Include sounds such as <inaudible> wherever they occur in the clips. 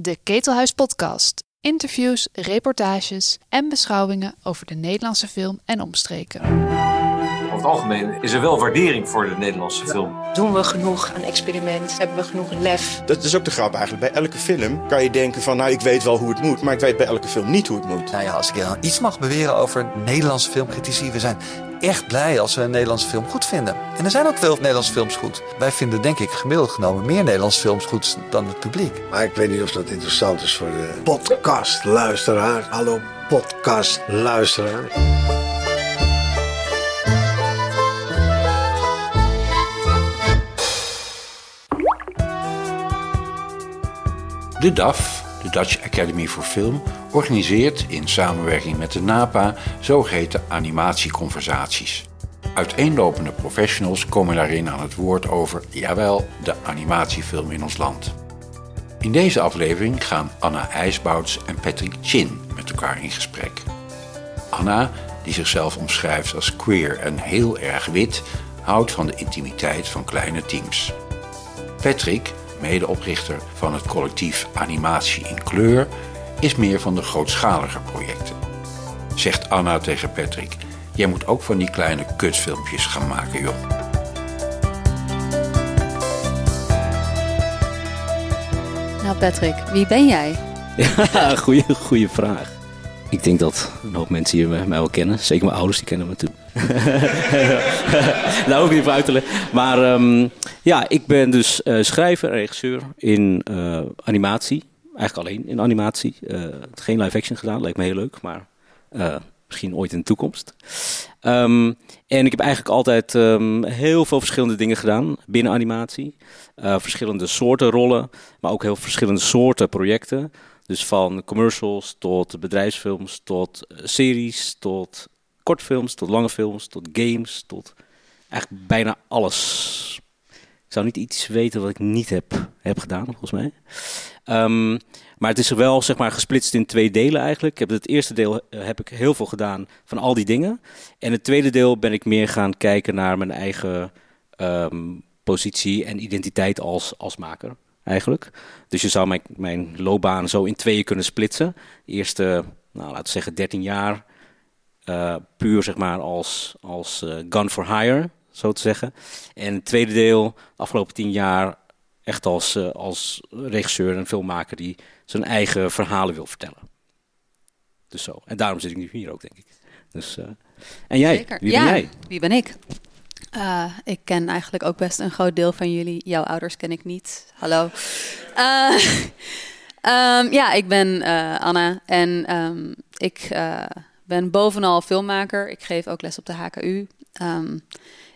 De Ketelhuis Podcast. Interviews, reportages en beschouwingen over de Nederlandse film en omstreken. Over het algemeen is er wel waardering voor de Nederlandse film. Doen we genoeg aan experiment? Hebben we genoeg lef? Dat is ook de grap eigenlijk. Bij elke film kan je denken van, nou ik weet wel hoe het moet, maar ik weet bij elke film niet hoe het moet. Nou ja, als ik iets mag beweren over Nederlandse filmcritici, we zijn echt blij als we een Nederlandse film goed vinden. En er zijn ook veel Nederlandse films goed. Wij vinden denk ik gemiddeld genomen meer Nederlandse films goed dan het publiek. Maar ik weet niet of dat interessant is voor de podcastluisteraar. Hallo podcastluisteraar. De DAF, de Dutch Academy for Film, organiseert in samenwerking met de NAPA zogeheten animatieconversaties. Uiteenlopende professionals komen daarin aan het woord over, jawel, de animatiefilm in ons land. In deze aflevering gaan Anna IJsbouts en Patrick Chin met elkaar in gesprek. Anna, die zichzelf omschrijft als queer en heel erg wit, houdt van de intimiteit van kleine teams. Patrick, medeoprichter van het collectief Animatie in Kleur, is meer van de grootschalige projecten. Zegt Anna tegen Patrick: Jij moet ook van die kleine kutfilmpjes gaan maken, joh. Nou, Patrick, wie ben jij? <laughs> Ja, goede, goede vraag. Ik denk dat een hoop mensen hier mij wel kennen. Zeker mijn ouders, die kennen me toe. <laughs> Daar hoef ik niet voor. Maar ehm, ja, ik ben dus eh, schrijver en regisseur in eh, animatie. Eigenlijk alleen in animatie. Eh, geen live action gedaan, lijkt me heel leuk. Maar misschien ooit in de toekomst. Ehm, en ik heb eigenlijk altijd ehm, heel veel verschillende dingen gedaan binnen animatie. verschillende soorten rollen, maar ook heel verschillende soorten projecten. Dus van commercials tot bedrijfsfilms, tot series, tot kortfilms, tot lange films, tot games, tot eigenlijk bijna alles. Ik zou niet iets weten wat ik niet heb, heb gedaan, volgens mij. Ehm, maar het is wel zeg maar, gesplitst in twee delen eigenlijk. Ik heb het eerste deel eh, heb ik heel veel gedaan van al die dingen. En het tweede deel ben ik meer gaan kijken naar mijn eigen ehm, positie en identiteit als, als maker eigenlijk. Dus je zou mijn, mijn loopbaan zo in tweeën kunnen splitsen. De eerste, nou, laten we zeggen, 13 jaar uh, puur zeg maar als, als uh, gun for hire, zo te zeggen. En het tweede deel, de afgelopen 10 jaar, echt als, uh, als regisseur en filmmaker die zijn eigen verhalen wil vertellen. Dus zo. En daarom zit ik nu hier ook, denk ik. Dus, en jij? Zeker. Wie ja, ben jij? Wie ben ik? Ik ken eigenlijk ook best een groot deel van jullie. Jouw ouders ken ik niet. Hallo. Um, <laughs> ja, ik ben Anna en um, ik ben bovenal filmmaker. Ik geef ook les op de HKU. Um,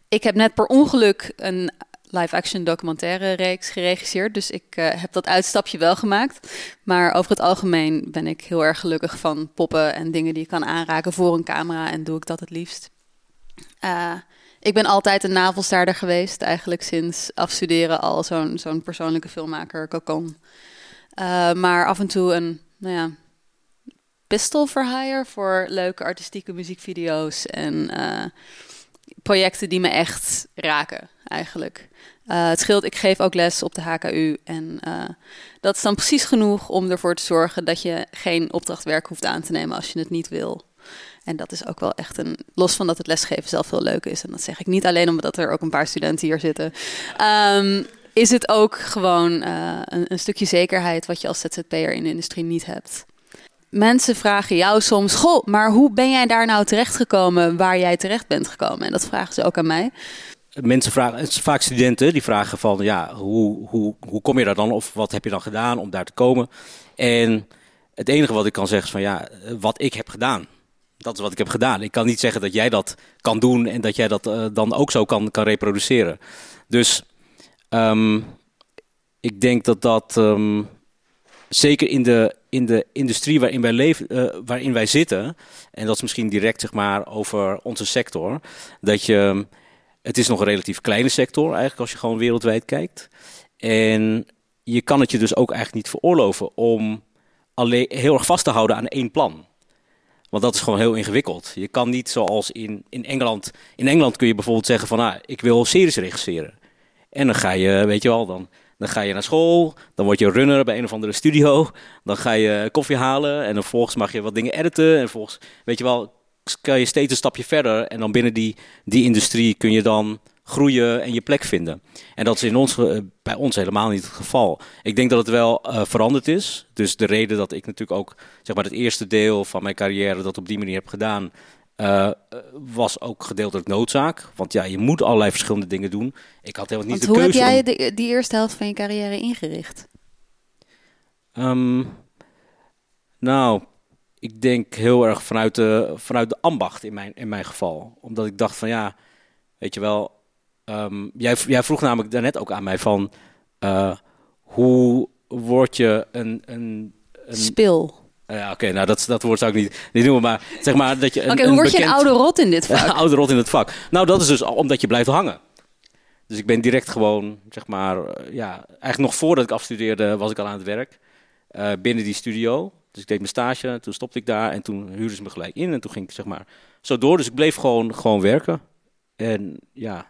ik heb net per ongeluk een live-action documentaire reeks geregisseerd. Dus ik heb dat uitstapje wel gemaakt. Maar over het algemeen ben ik heel erg gelukkig van poppen en dingen die ik kan aanraken voor een camera. En doe ik dat het liefst. Ik ben altijd een navelstaarder geweest, eigenlijk sinds afstuderen al zo'n zo'n persoonlijke filmmaker, Cocon. Uh, maar af en toe een, nou ja, pistol for hire voor leuke artistieke muziekvideo's en uh, projecten die me echt raken, eigenlijk. Uh, het scheelt, ik geef ook les op de HKU en dat is dan precies genoeg om ervoor te zorgen dat je geen opdrachtwerk hoeft aan te nemen als je het niet wil. En dat is ook wel echt een. Los van dat het lesgeven zelf heel leuk is. En dat zeg ik niet alleen omdat er ook een paar studenten hier zitten. Um, is het ook gewoon een, een, stukje zekerheid wat je als ZZP'er in de industrie niet hebt. Mensen vragen jou soms: Goh, maar hoe ben jij daar nou terechtgekomen waar jij terecht bent gekomen? En dat vragen ze ook aan mij. Mensen vragen, vaak studenten die vragen van ja, hoe, hoe, hoe kom je daar dan? Of wat heb je dan gedaan om daar te komen? En het enige wat ik kan zeggen is van ja, wat ik heb gedaan dat is wat ik heb gedaan. Ik kan niet zeggen dat jij dat kan doen en dat jij dat uh, dan ook zo kan, kan reproduceren. Dus um, ik denk dat dat um, zeker in de, in de industrie waarin wij, leven, uh, waarin wij zitten, en dat is misschien direct zeg maar over onze sector, dat je, het is nog een relatief kleine sector eigenlijk als je gewoon wereldwijd kijkt. En je kan het je dus ook eigenlijk niet veroorloven om alleen heel erg vast te houden aan één plan. Want dat is gewoon heel ingewikkeld. Je kan niet zoals in, in Engeland. In Engeland kun je bijvoorbeeld zeggen van ah, ik wil series regisseren. En dan ga je, weet je wel, dan, Dan ga je naar school, dan word je runner bij een of andere studio. Dan ga je koffie halen en dan vervolgens mag je wat dingen editen. En volgens, weet je wel, kan je steeds een stapje verder. En dan binnen die, die industrie kun je dan groeien en je plek vinden. En dat is in ons, eh, bij ons helemaal niet het geval. Ik denk dat het wel uh, veranderd is. Dus de reden dat ik natuurlijk ook zeg maar, het eerste deel van mijn carrière dat op die manier heb gedaan, uh, was ook gedeeltelijk noodzaak. Want ja, je moet allerlei verschillende dingen doen. Ik had helemaal niet Want de hoe keuze. heb jij om- de, die eerste helft van je carrière ingericht? Ehm, nou, ik denk heel erg vanuit de, vanuit de ambacht in mijn, in mijn geval. Omdat ik dacht van ja, weet je wel. ehm, jij, jij vroeg namelijk daarnet ook aan mij van eh, hoe word je een. een, een Spil. Ja, oké, nou dat, dat woord zou ik niet, niet noemen, maar zeg maar dat je. Oké, hoe word je een bekend- oude rot in dit <laughs> vak? oude rot in het vak. Nou, dat is dus omdat je blijft hangen. Dus ik ben direct gewoon, zeg maar, eh, ja, eigenlijk nog voordat ik afstudeerde was ik al aan het werk. eh, binnen die studio. Dus ik deed mijn stage, toen stopte ik daar en toen huurden ze me gelijk in. En toen ging ik, zeg maar, zo door. Dus ik bleef gewoon, gewoon werken. En ja,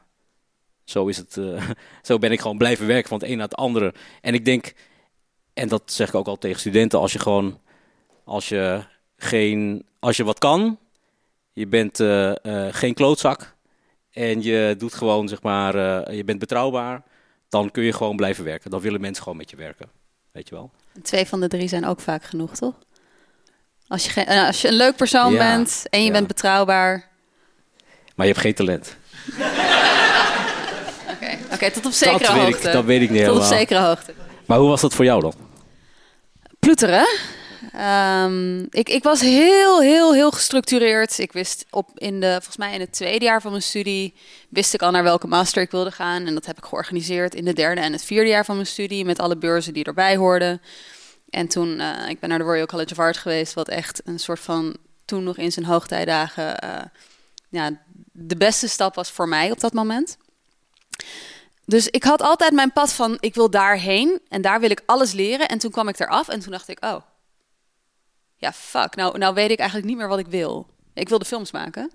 zo is het. eh, <laughs> zo ben ik gewoon blijven werken van het een naar het andere. En ik denk, en dat zeg ik ook al tegen studenten, als je gewoon, als je geen, als je wat kan, je bent eh, eh, geen klootzak en je doet gewoon, zeg maar, eh, je bent betrouwbaar, dan kun je gewoon blijven werken. Dan willen mensen gewoon met je werken. Weet je wel? Twee van de drie zijn ook vaak genoeg, toch? Als je, geen- als je een leuk persoon Ja, bent en je ja. bent betrouwbaar. Maar je hebt geen talent. <laughs> Oké, Oké, tot op zekere dat weet hoogte. Ik, dat weet ik niet tot op helemaal. zekere hoogte. Maar hoe was dat voor jou dan? Ploeteren. Ehm, ik, ik was heel, heel, heel gestructureerd. Ik wist op in de, volgens mij in het tweede jaar van mijn studie, wist ik al naar welke master ik wilde gaan. En dat heb ik georganiseerd in de derde en het vierde jaar van mijn studie, met alle beurzen die erbij hoorden. En toen, eh, ik ben naar de Royal College of Art geweest, wat echt een soort van, toen nog in zijn hoogtijdagen, eh, ja, de beste stap was voor mij op dat moment. Dus ik had altijd mijn pad van, ik wil daarheen en daar wil ik alles leren. En toen kwam ik eraf en toen dacht ik, oh, ja, fuck, nou, nou weet ik eigenlijk niet meer wat ik wil. Ik wilde films maken.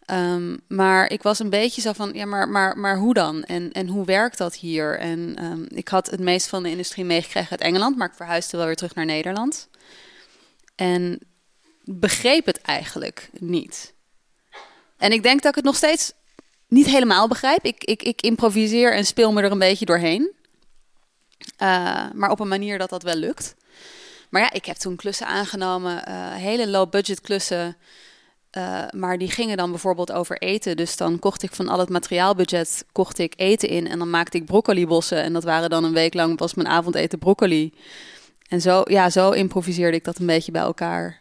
Ehm, maar ik was een beetje zo van, ja, maar, maar, maar hoe dan? En, en hoe werkt dat hier? En ehm, ik had het meest van de industrie meegekregen uit Engeland, maar ik verhuisde wel weer terug naar Nederland. En begreep het eigenlijk niet. En ik denk dat ik het nog steeds niet helemaal begrijp. Ik, ik, ik improviseer en speel me er een beetje doorheen. Eh, maar op een manier dat dat wel lukt. Maar ja, ik heb toen klussen aangenomen, eh, hele low-budget klussen. eh, maar die gingen dan bijvoorbeeld over eten. Dus dan kocht ik van al het materiaalbudget kocht ik eten in. En dan maakte ik broccolibossen. En dat waren dan een week lang was mijn avondeten broccoli. En zo, ja, zo improviseerde ik dat een beetje bij elkaar.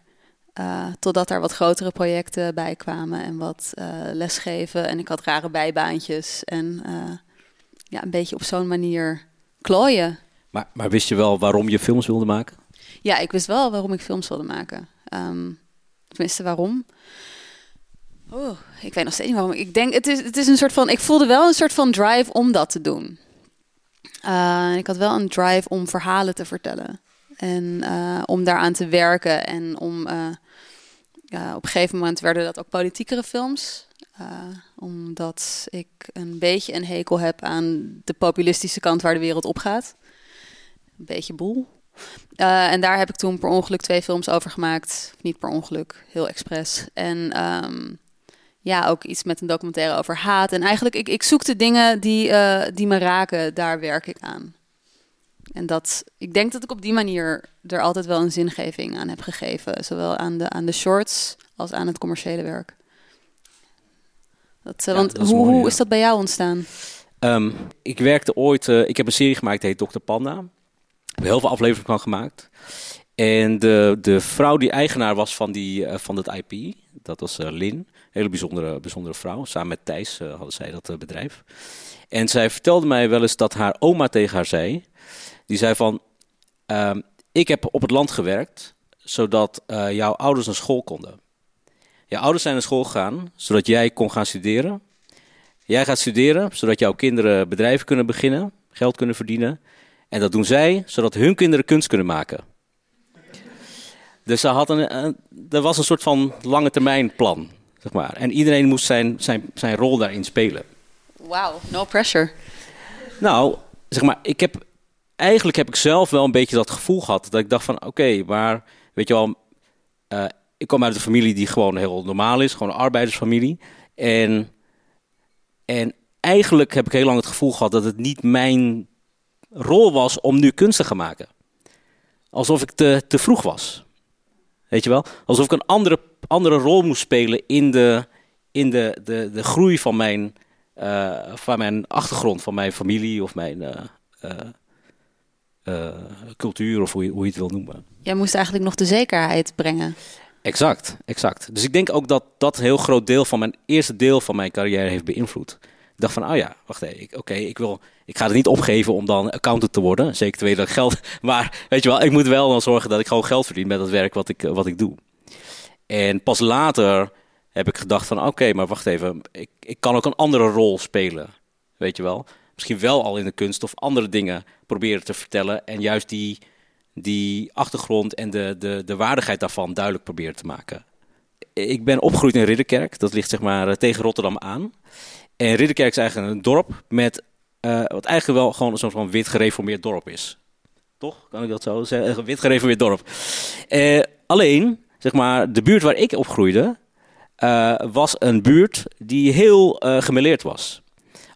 Eh, totdat er wat grotere projecten bij kwamen en wat lesgeven. En ik had rare bijbaantjes. En ja, een beetje op zo'n manier klooien. Maar, maar wist je wel waarom je films wilde maken? Ja, ik wist wel waarom ik films wilde maken. Ehm, tenminste, waarom? Oh, ik weet nog steeds niet waarom. Ik denk, het is, het is een soort van. Ik voelde wel een soort van drive om dat te doen. Eh, ik had wel een drive om verhalen te vertellen. En eh, om daaraan te werken. En om. eh, op een gegeven moment werden dat ook politiekere films. Omdat ik een beetje een hekel heb aan de populistische kant waar de wereld op gaat. Een beetje boel. Eh, en daar heb ik toen per ongeluk twee films over gemaakt. Niet per ongeluk, heel expres. En ehm, ja, ook iets met een documentaire over haat. En eigenlijk, ik, ik zoek de dingen die, eh, die me raken, daar werk ik aan. En dat, ik denk dat ik op die manier er altijd wel een zingeving aan heb gegeven. Zowel aan de, aan de shorts als aan het commerciele werk. Dat, eh, Ja, want dat is hoe, mooi, hoe ja. is dat bij jou ontstaan? Ehm, ik werkte ooit, ik heb een serie gemaakt, die heet Dr. Panda. Heel veel afleveringen van gemaakt. En de, de vrouw die eigenaar was van, die, eh, van het IP, dat was eh, Lin. Hele bijzondere, bijzondere vrouw. Samen met Thijs eh, hadden zij dat bedrijf. En zij vertelde mij wel eens dat haar oma tegen haar zei. Die zei van, ehm, ik heb op het land gewerkt, zodat jouw ouders naar school konden. Jouw ouders zijn naar school gegaan, zodat jij kon gaan studeren. Jij gaat studeren, zodat jouw kinderen bedrijven kunnen beginnen, geld kunnen verdienen. En dat doen zij, zodat hun kinderen kunst kunnen maken. Dus ze had een, een, er was een soort van lange termijn plan, zeg maar. En iedereen moest zijn, zijn, zijn rol daarin spelen. Wauw, no pressure. Nou, zeg maar, ik heb eigenlijk heb ik zelf wel een beetje dat gevoel gehad dat ik dacht van, oké, maar weet je wel, uh, ik kom uit een familie die gewoon heel normaal is, gewoon een arbeidersfamilie. En, en eigenlijk heb ik heel lang het gevoel gehad dat het niet mijn rol was om nu kunst te gaan maken. Alsof ik te, te vroeg was. Weet je wel? Alsof ik een andere, andere rol moest spelen in de, in de, de, de groei van mijn, uh, van mijn achtergrond, van mijn familie of mijn uh, uh, cultuur of hoe je, hoe je het wil noemen. Jij moest eigenlijk nog de zekerheid brengen. Exact, exact. Dus ik denk ook dat dat een heel groot deel van mijn eerste deel van mijn carrière heeft beïnvloed. Ik dacht van, oh ja, wacht even, oké, ik wil, ik ga het niet opgeven om dan accountant te worden. Zeker te weten dat ik geld, <laughs> maar weet je wel, ik moet wel dan zorgen dat ik gewoon geld verdien met het werk wat ik, wat ik doe. En pas later heb ik gedacht van, oké, maar wacht even, ik, ik kan ook een andere rol spelen, weet je wel. Misschien wel al in de kunst of andere dingen proberen te vertellen en juist die, die achtergrond en de, de, de waardigheid daarvan duidelijk proberen te maken. Ik ben opgegroeid in Ridderkerk, dat ligt zeg maar tegen Rotterdam aan. En Ridderkerk is eigenlijk een dorp met, uh, wat eigenlijk wel gewoon soort van wit gereformeerd dorp is. Toch? Kan ik dat zo zeggen? Wit gereformeerd dorp. Uh, alleen, zeg maar, de buurt waar ik opgroeide, uh, was een buurt die heel gemeleerd was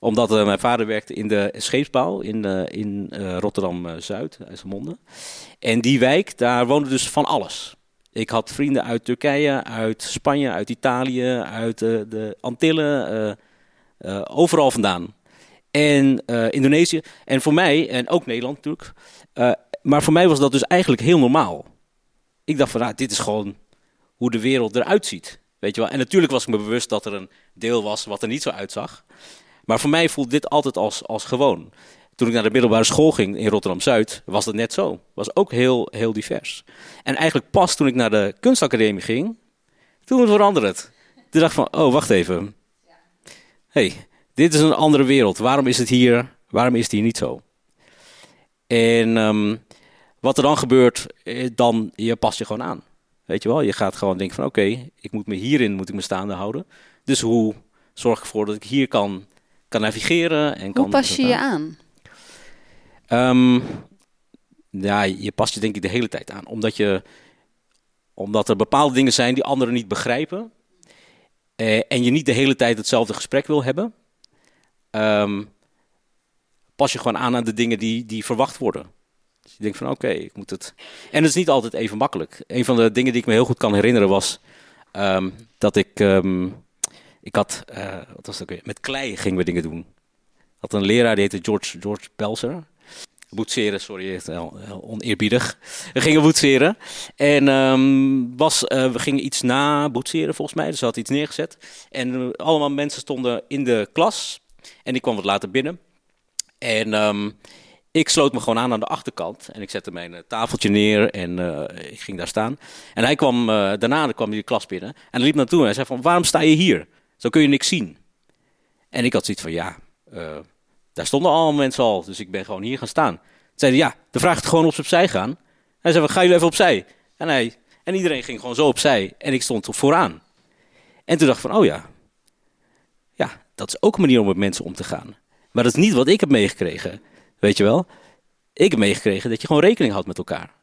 omdat mijn vader werkte in de scheepsbouw in, in Rotterdam-Zuid, IJsselmonde. En die wijk, daar woonde dus van alles. Ik had vrienden uit Turkije, uit Spanje, uit Italië, uit de Antillen, overal vandaan. En uh, Indonesië. En voor mij, en ook Nederland natuurlijk. Uh, maar voor mij was dat dus eigenlijk heel normaal. Ik dacht van, nou, dit is gewoon hoe de wereld eruit ziet. Weet je wel? En natuurlijk was ik me bewust dat er een deel was wat er niet zo uitzag. Maar voor mij voelde dit altijd als, als gewoon. Toen ik naar de middelbare school ging in Rotterdam-Zuid, was dat net zo. Was ook heel, heel divers. En eigenlijk pas toen ik naar de kunstacademie ging, toen veranderde het. Toen dacht ik van, oh, wacht even hey, dit is een andere wereld. Waarom is het hier, waarom is het hier niet zo? En um, wat er dan gebeurt, eh, dan je past je gewoon aan. Weet je wel, je gaat gewoon denken van oké, okay, ik moet me hierin moet ik me staande houden. Dus hoe zorg ik ervoor dat ik hier kan, kan navigeren? En hoe kan, pas je je aan? Um, ja, je past je denk ik de hele tijd aan. Omdat, je, omdat er bepaalde dingen zijn die anderen niet begrijpen. Uh, en je niet de hele tijd hetzelfde gesprek wil hebben, um, pas je gewoon aan aan de dingen die, die verwacht worden. Dus je denkt van oké, ik moet het. En het is niet altijd even makkelijk. Een van de dingen die ik me heel goed kan herinneren was um, dat ik. Um, ik had. Uh, wat was ook weer? Met klei gingen we dingen doen. Had een leraar die heette George, George Pelzer boetseren, sorry, oneerbiedig. We gingen boetseren. En was, uh, we gingen iets na boetseren volgens mij. Dus ze had iets neergezet. En uh, allemaal mensen stonden in de klas. En ik kwam wat later binnen. En um, ik sloot me gewoon aan aan de achterkant. En ik zette mijn uh, tafeltje neer en ik ging daar staan. En hij kwam, daarna kwam hij de klas binnen. En hij liep naartoe en hij zei van, waarom sta je hier? Zo kun je niks zien. En ik had zoiets van, ja... Daar stonden allemaal mensen al, dus ik ben gewoon hier gaan staan. Zeiden ja, de vraag het gewoon op opzij gaan. Hij zei, ga jullie even opzij? En, hij, en iedereen ging gewoon zo opzij en ik stond vooraan. En toen dacht ik van, oh ja, dat is ook een manier om met mensen om te gaan. Maar dat is niet wat ik heb meegekregen, weet je wel. Ik heb meegekregen dat je gewoon rekening houdt met elkaar.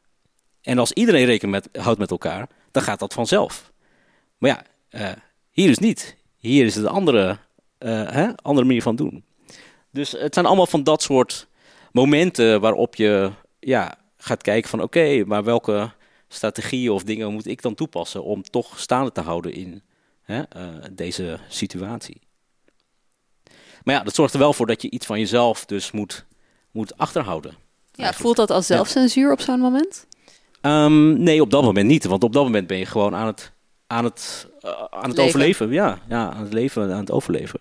En als iedereen rekening met, houdt met elkaar, dan gaat dat vanzelf. Maar ja, uh, hier is niet. Hier is het een andere, uh, hè, andere manier van doen. Dus het zijn allemaal van dat soort momenten waarop je ja, gaat kijken van oké, maar welke strategieën of dingen moet ik dan toepassen om toch staande te houden in hè, uh, deze situatie. Maar ja, dat zorgt er wel voor dat je iets van jezelf dus moet, moet achterhouden. Ja, voelt dat als zelfcensuur op zo'n moment? Um, nee, op dat moment niet. Want op dat moment ben je gewoon aan het, aan het, uh, aan het overleven. Ja, ja, aan het leven, aan het overleven.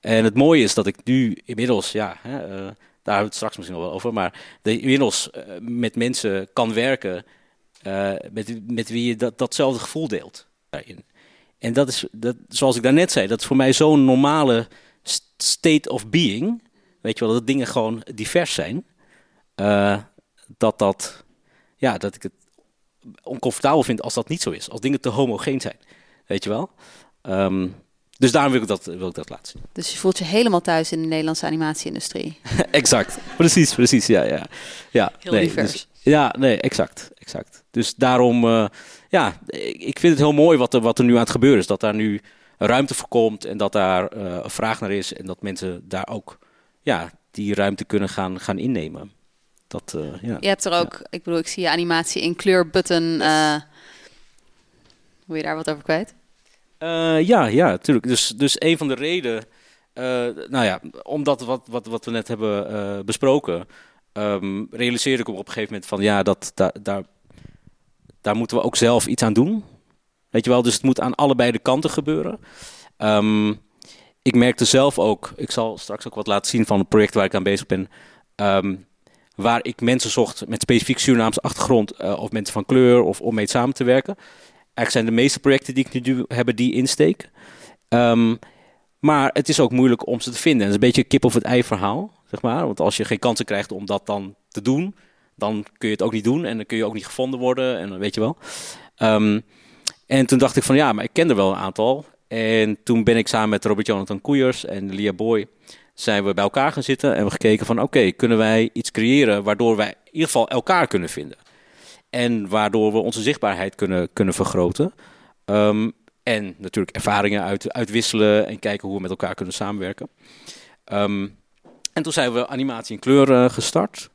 En het mooie is dat ik nu inmiddels, ja, hè, uh, daar hebben we het straks misschien nog wel over, maar inmiddels uh, met mensen kan werken met, met wie je dat, datzelfde gevoel deelt. En dat is, dat, zoals ik daarnet zei, dat is voor mij zo'n normale state of being. Weet je wel, dat dingen gewoon divers zijn. dat dat, ja, dat ik het oncomfortabel vind als dat niet zo is. Als dingen te homogeen zijn. Weet je wel? Um, Dus daarom wil ik dat, wil ik dat laten zien. Dus je voelt je helemaal thuis in de Nederlandse animatieindustrie. <laughs> exact. Precies, precies. Ja, ja. ja Heel nee, divers. dus- ja, nee, exact. exact. Dus daarom, eh, ja, ik ik vind het heel mooi wat er, wat er nu aan het gebeuren is. Dat daar nu ruimte voor komt en dat daar eh, een vraag naar is. En dat mensen daar ook, ja, die ruimte kunnen gaan, gaan innemen. Dat, eh, ja. Je hebt er ook, ik bedoel, ik zie je animatie in kleurbutton. eh wil je daar wat over kwijt? Eh, ja, ja, natuurlijk. Dus, dus een van de redenen, eh, nou ja, omdat wat, wat, wat we net hebben eh, besproken, ehm, realiseerde ik op een gegeven moment van ja, dat, daar, daar, daar moeten we ook zelf iets aan doen. Weet je wel, dus het moet aan allebei de kanten gebeuren. Ehm, ik merkte zelf ook, ik zal straks ook wat laten zien van het project waar ik aan bezig ben. ehm, waar ik mensen zocht met specifiek Surinaamse achtergrond, eh, of mensen van kleur, of om mee samen te werken. Eigenlijk zijn de meeste projecten die ik nu doe, hebben die insteek. Ehm, maar het is ook moeilijk om ze te vinden. Het is een beetje een kip of het ei verhaal, zeg maar. Want als je geen kansen krijgt om dat dan te doen, dan kun je het ook niet doen en dan kun je ook niet gevonden worden en weet je wel. En toen dacht ik van ja, maar ik ken er wel een aantal. En toen ben ik samen met Robert Jonathan Koeiers en Lia Boy zijn we bij elkaar gaan zitten en we gekeken van oké, kunnen wij iets creëren waardoor wij in ieder geval elkaar kunnen vinden. En waardoor we onze zichtbaarheid kunnen, kunnen vergroten. Ehm, en natuurlijk ervaringen uit, uitwisselen en kijken hoe we met elkaar kunnen samenwerken. Ehm, en toen zijn we animatie in kleur gestart.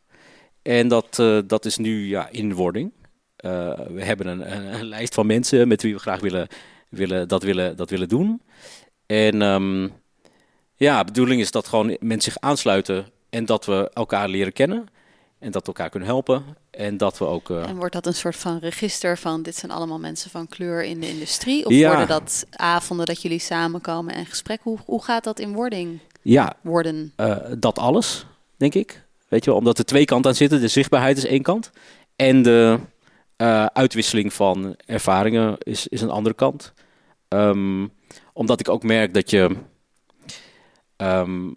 En dat, eh, dat is nu ja, in wording. Eh, we hebben een, een, een lijst van mensen met wie we graag willen, willen, dat, willen, dat willen doen. En ehm, ja, de bedoeling is dat gewoon mensen zich aansluiten en dat we elkaar leren kennen. En dat we elkaar kunnen helpen. En dat we ook. eh, En wordt dat een soort van register van dit zijn allemaal mensen van kleur in de industrie? Of Ja. worden dat avonden dat jullie samenkomen en gesprek? Hoe, hoe gaat dat in wording ja, worden? eh, dat alles, denk ik. Weet je wel, omdat er twee kanten aan zitten. De zichtbaarheid is één kant. En de eh, uitwisseling van ervaringen is, is een andere kant. Ehm, omdat ik ook merk dat je. ehm,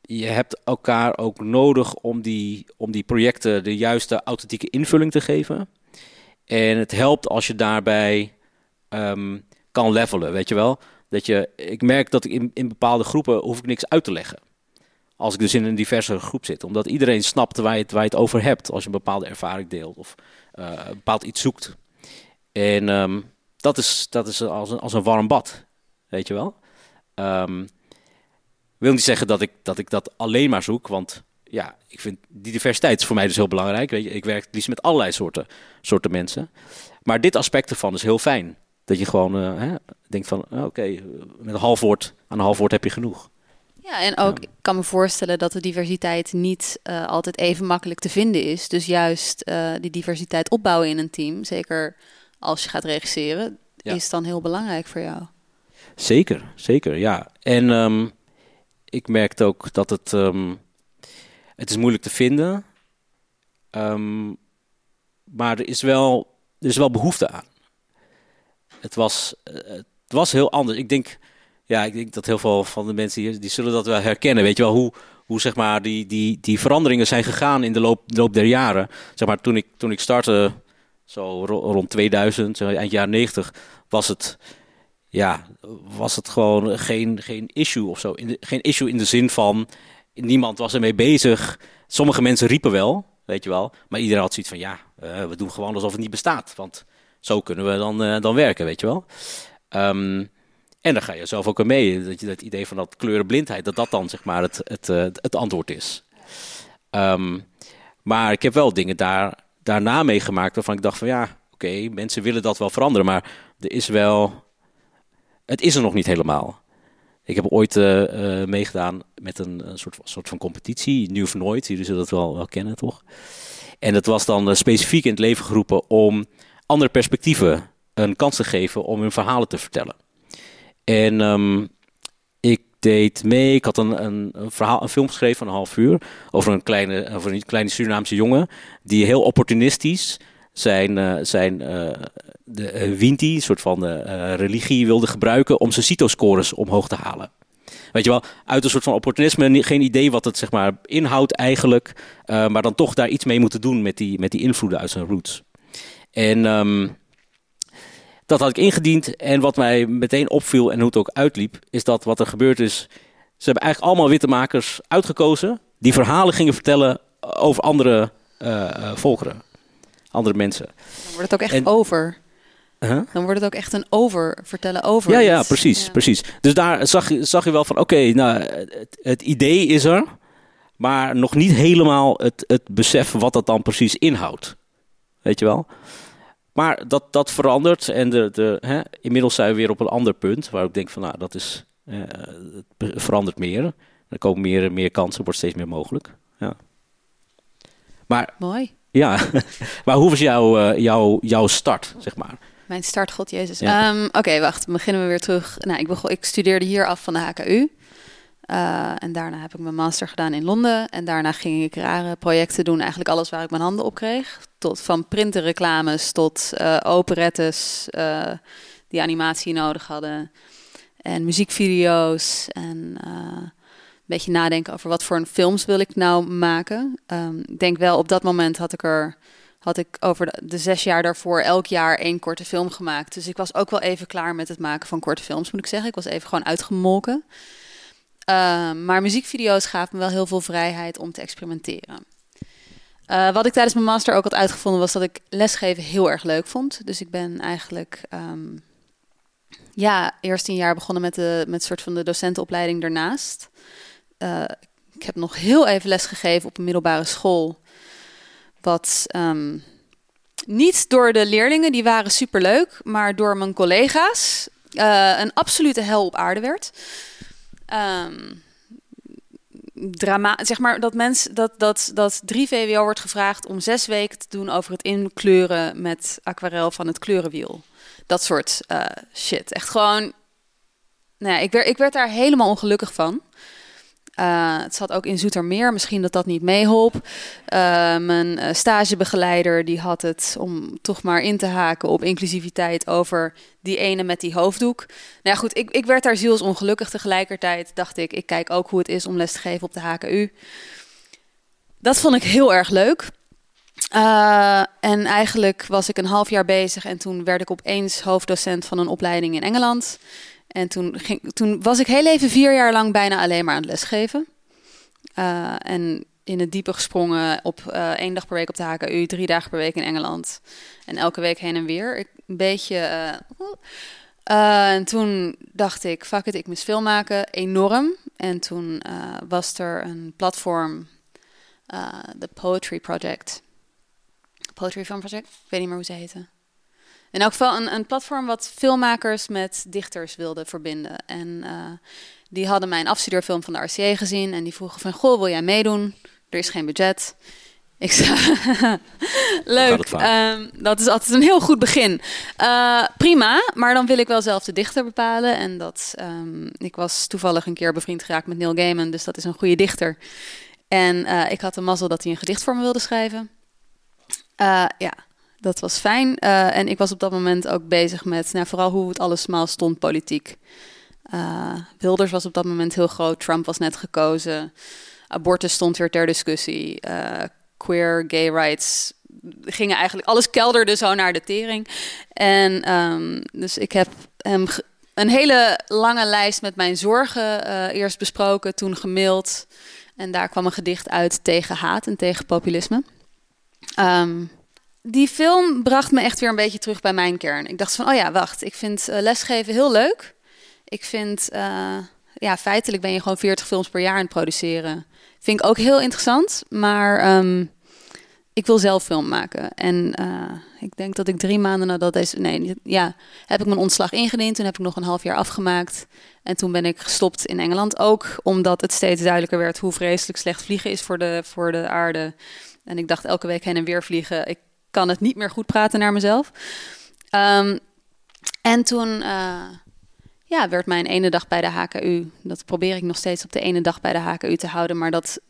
je hebt elkaar ook nodig om die, om die projecten de juiste authentieke invulling te geven. En het helpt als je daarbij ehm, kan levelen, weet je wel. Dat je, ik merk dat ik in, in bepaalde groepen hoef ik niks uit te leggen. Als ik dus in een diverse groep zit. Omdat iedereen snapt waar je het, waar je het over hebt. Als je een bepaalde ervaring deelt of een bepaald iets zoekt. En ehm, dat is, dat is als, een, als een warm bad. Weet je wel. Ehm wil niet zeggen dat ik, dat ik dat alleen maar zoek. Want ja, ik vind die diversiteit is voor mij dus heel belangrijk. Weet je, ik werk liefst met allerlei soorten, soorten mensen. Maar dit aspect ervan is heel fijn. Dat je gewoon eh, hè, denkt van, oké, eh, met een half woord, aan een half woord heb je genoeg. Ja, en ook, ik kan me voorstellen dat de diversiteit niet eh, altijd even makkelijk te vinden is. Dus juist eh, die diversiteit opbouwen in een team, zeker als je gaat regisseren, Ja. is dan heel belangrijk voor jou. Zeker, zeker, ja. En ehm, ik merkte ook dat het, ehm, het is moeilijk te vinden. Ehm, maar er is, wel, er is wel behoefte aan. Het was, eh, het was heel anders. Ik denk, ja, ik denk dat heel veel van de mensen hier, die zullen dat wel herkennen. Weet je wel, hoe, hoe zeg maar die, die, die veranderingen zijn gegaan in de loop, loop der jaren. Zeg maar, toen ik, toen ik startte, zo ro- rond 2000, zo eind jaren 90, was het ja, was het gewoon geen, geen issue of zo. In de, geen issue in de zin van niemand was ermee bezig. Sommige mensen riepen wel, weet je wel. Maar iedereen had zoiets van ja, eh, we doen gewoon alsof het niet bestaat. Want zo kunnen we dan, eh, dan werken, weet je wel. Ehm, en daar ga je zelf ook aan mee. Dat je dat idee van dat kleurenblindheid, dat dat dan zeg maar het, het, eh, het antwoord is. Ehm, maar ik heb wel dingen daar, daarna meegemaakt waarvan ik dacht van ja, oké, mensen willen dat wel veranderen. Maar er is wel het is er nog niet helemaal. Ik heb ooit eh, eh, meegedaan met een, een soort, soort van competitie, Nieuw of Nooit. Jullie zullen dat wel, wel kennen, toch? En dat was dan specifiek in het leven geroepen om andere perspectieven een kans te geven om hun verhalen te vertellen. En ehm, ik deed mee, ik had een, een, een, verhaal, een film geschreven van een half uur over een kleine, over een kleine Surinaamse jongen die heel opportunistisch zijn, eh, zijn eh, de eh, Winti, een soort van religie, wilde gebruiken om zijn CITO-scores omhoog te halen. Weet je wel, uit een soort van opportunisme, ni- geen idee wat het zeg maar inhoudt eigenlijk, maar dan toch daar iets mee moeten doen met die, met die invloeden uit zijn roots. En ehm, dat had ik ingediend. En wat mij meteen opviel en hoe het ook uitliep, is dat wat er gebeurd is. Ze hebben eigenlijk allemaal witte makers uitgekozen. Die verhalen gingen vertellen over andere uh, volkeren, andere mensen. Dan wordt het ook echt over. Dan wordt het ook echt een over, vertellen over. Ja, ja, precies, precies. Dus daar zag je, zag je wel van, oké, nou, het, het, idee is er, maar nog niet helemaal het, het besef wat dat dan precies inhoudt. Weet je wel? Maar dat, dat verandert en de, de, hè, inmiddels zijn we weer op een ander punt, waar ik denk van, nou, dat is, uh, het verandert meer. Er komen meer, meer kansen, wordt steeds meer mogelijk. Ja. Maar, Mooi. Ja, <laughs> maar hoe was jouw, uh, jouw, jouw start, zeg maar? Mijn start, god jezus. Um, Oké, wacht, beginnen we weer terug. Nou, ik, begon, ik studeerde hier af van de HKU. Uh, en daarna heb ik mijn master gedaan in Londen. En daarna ging ik rare projecten doen. Eigenlijk alles waar ik mijn handen op kreeg. Tot van printerreclames tot uh, operettes uh, die animatie nodig hadden. En muziekvideo's. En een beetje nadenken over wat voor een films wil ik nou maken. Um, ik denk wel, op dat moment had ik er had ik over de, de, zes jaar daarvoor elk jaar één korte film gemaakt. Dus ik was ook wel even klaar met het maken van korte films, moet ik zeggen. Ik was even gewoon uitgemolken. Uh, maar muziekvideo's gaven me wel heel veel vrijheid om te experimenteren. Uh, wat ik tijdens mijn master ook had uitgevonden was dat ik lesgeven heel erg leuk vond. Dus ik ben eigenlijk um, ja, eerst een jaar begonnen met de met soort van de docentenopleiding daarnaast. Uh, ik heb nog heel even lesgegeven op een middelbare school. Wat um, niet door de leerlingen, die waren superleuk, maar door mijn collega's uh, een absolute hel op aarde werd. Um, drama, zeg maar dat mensen dat, dat, dat 3 VWO wordt gevraagd om zes weken te doen over het inkleuren met aquarel van het kleurenwiel. Dat soort uh, shit. Echt gewoon. Nou ja, ik, werd, ik werd daar helemaal ongelukkig van. Uh, het zat ook in Zoetermeer, misschien dat dat niet meeholp. Uh, mijn stagebegeleider die had het, om toch maar in te haken op inclusiviteit, over die ene met die hoofddoek. Nou ja, goed, ik, ik werd daar zielsongelukkig. Tegelijkertijd dacht ik, ik kijk ook hoe het is om les te geven op de HKU. Dat vond ik heel erg leuk. En eigenlijk was ik een half jaar bezig en toen werd ik opeens hoofddocent van een opleiding in Engeland. En toen, ging, toen was ik heel even vier jaar lang bijna alleen maar aan het lesgeven. Uh, en in het diepe gesprongen op uh, één dag per week op de HKU, drie dagen per week in Engeland. En elke week heen en weer. Een beetje. Uh, en toen dacht ik, fuck it, ik moest film maken. Enorm. En toen was er een platform, de Poetry Project. Poetry Film Project? Ik weet niet meer hoe ze heten. In elk geval een, een platform wat filmmakers met dichters wilde verbinden. En uh, die hadden mijn afstudeerfilm van de RCA gezien. En die vroegen van, goh, wil jij meedoen? Er is geen budget. Ik <laughs> zei, leuk. Um, dat is altijd een heel goed begin. Uh, prima, maar dan wil ik wel zelf de dichter bepalen. En dat, um, ik was toevallig een keer bevriend geraakt met Neil Gaiman. Dus dat is een goede dichter. En uh, ik had de mazzel dat hij een gedicht voor me wilde schrijven. Uh, ja, dat was fijn. Uh, en ik was op dat moment ook bezig met nou, vooral hoe het alles smaal stond politiek. Uh, Wilders was op dat moment heel groot. Trump was net gekozen. Abortus stond weer ter discussie. Uh, queer, gay rights gingen eigenlijk... Alles kelderde zo naar de tering. En um, dus ik heb hem een hele lange lijst met mijn zorgen eerst besproken, toen gemaild. En daar kwam een gedicht uit tegen haat en tegen populisme. Um, die film bracht me echt weer een beetje terug bij mijn kern. Ik dacht van, oh ja, wacht, ik vind uh, lesgeven heel leuk. Ik vind, uh, ja, feitelijk ben je gewoon 40 films per jaar aan het produceren. Vind ik ook heel interessant, maar um, ik wil zelf film maken. En uh, ik denk dat ik drie maanden nadat deze, nee, ja, heb ik mijn ontslag ingediend. Toen heb ik nog een half jaar afgemaakt. En toen ben ik gestopt in Engeland ook, omdat het steeds duidelijker werd hoe vreselijk slecht vliegen is voor de, voor de aarde. En ik dacht elke week heen en weer vliegen. Ik kan het niet meer goed praten naar mezelf. Um, en toen uh, ja, werd mijn ene dag bij de HKU. Dat probeer ik nog steeds op de ene dag bij de HKU te houden. Maar dat,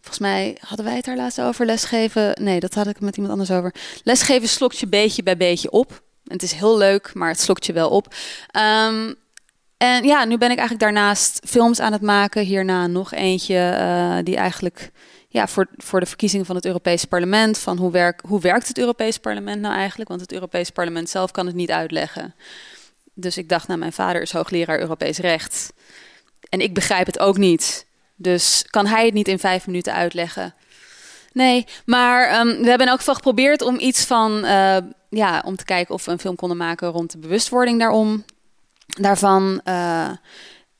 volgens mij hadden wij het daar laatst over. Lesgeven, nee, dat had ik met iemand anders over. Lesgeven slokt je beetje bij beetje op. Het is heel leuk, maar het slokt je wel op. Um, en ja, nu ben ik eigenlijk daarnaast films aan het maken. Hierna nog eentje uh, die eigenlijk ja, voor, voor de verkiezingen van het Europees Parlement. Van hoe, hoe werkt het Europees Parlement nou eigenlijk? Want het Europees Parlement zelf kan het niet uitleggen. Dus ik dacht, nou, mijn vader is hoogleraar Europees recht. En ik begrijp het ook niet. Dus kan hij het niet in vijf minuten uitleggen? Nee, maar ehm, we hebben in elk geval geprobeerd om iets van, uh, ja, om te kijken of we een film konden maken rond de bewustwording daarom, daarvan. Uh,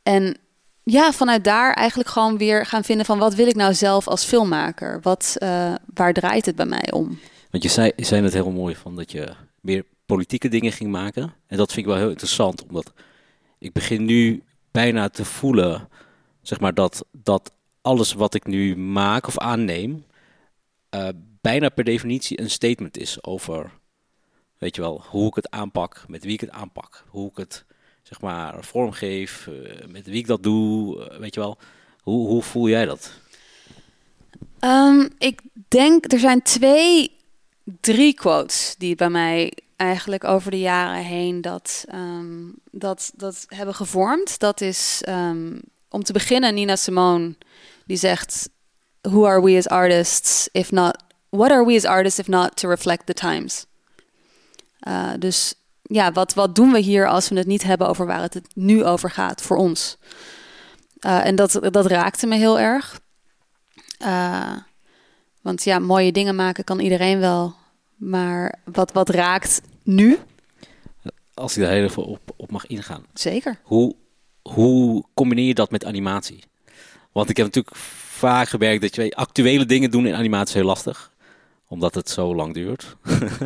en ja, vanuit daar eigenlijk gewoon weer gaan vinden van wat wil ik nou zelf als filmmaker? Wat, uh, waar draait het bij mij om? Want je zei, zei het heel mooi van dat je meer politieke dingen ging maken. En dat vind ik wel heel interessant, omdat ik begin nu bijna te voelen, zeg maar, dat, dat alles wat ik nu maak of aanneem, uh, bijna per definitie een statement is over, weet je wel, hoe ik het aanpak, met wie ik het aanpak, hoe ik het, zeg maar, vormgeef, uh, met wie ik dat doe, uh, weet je wel. Hoe, hoe voel jij dat? Um, ik denk, er zijn twee, drie quotes die bij mij eigenlijk over de jaren heen dat, um, dat, dat hebben gevormd. Dat is um, om te beginnen Nina Simone, die zegt: Who are we as artists if not? What are we as artists if not to reflect the times? Uh, dus ja, wat, wat doen we hier als we het niet hebben over waar het, het nu over gaat voor ons? Uh, en dat, dat raakte me heel erg. Uh, want ja, mooie dingen maken kan iedereen wel. Maar wat, wat raakt nu? Als ik daar heel even op, op mag ingaan. Zeker. Hoe, hoe combineer je dat met animatie? Want ik heb natuurlijk vaak gemerkt dat je actuele dingen doen in animatie is heel lastig omdat het zo lang duurt.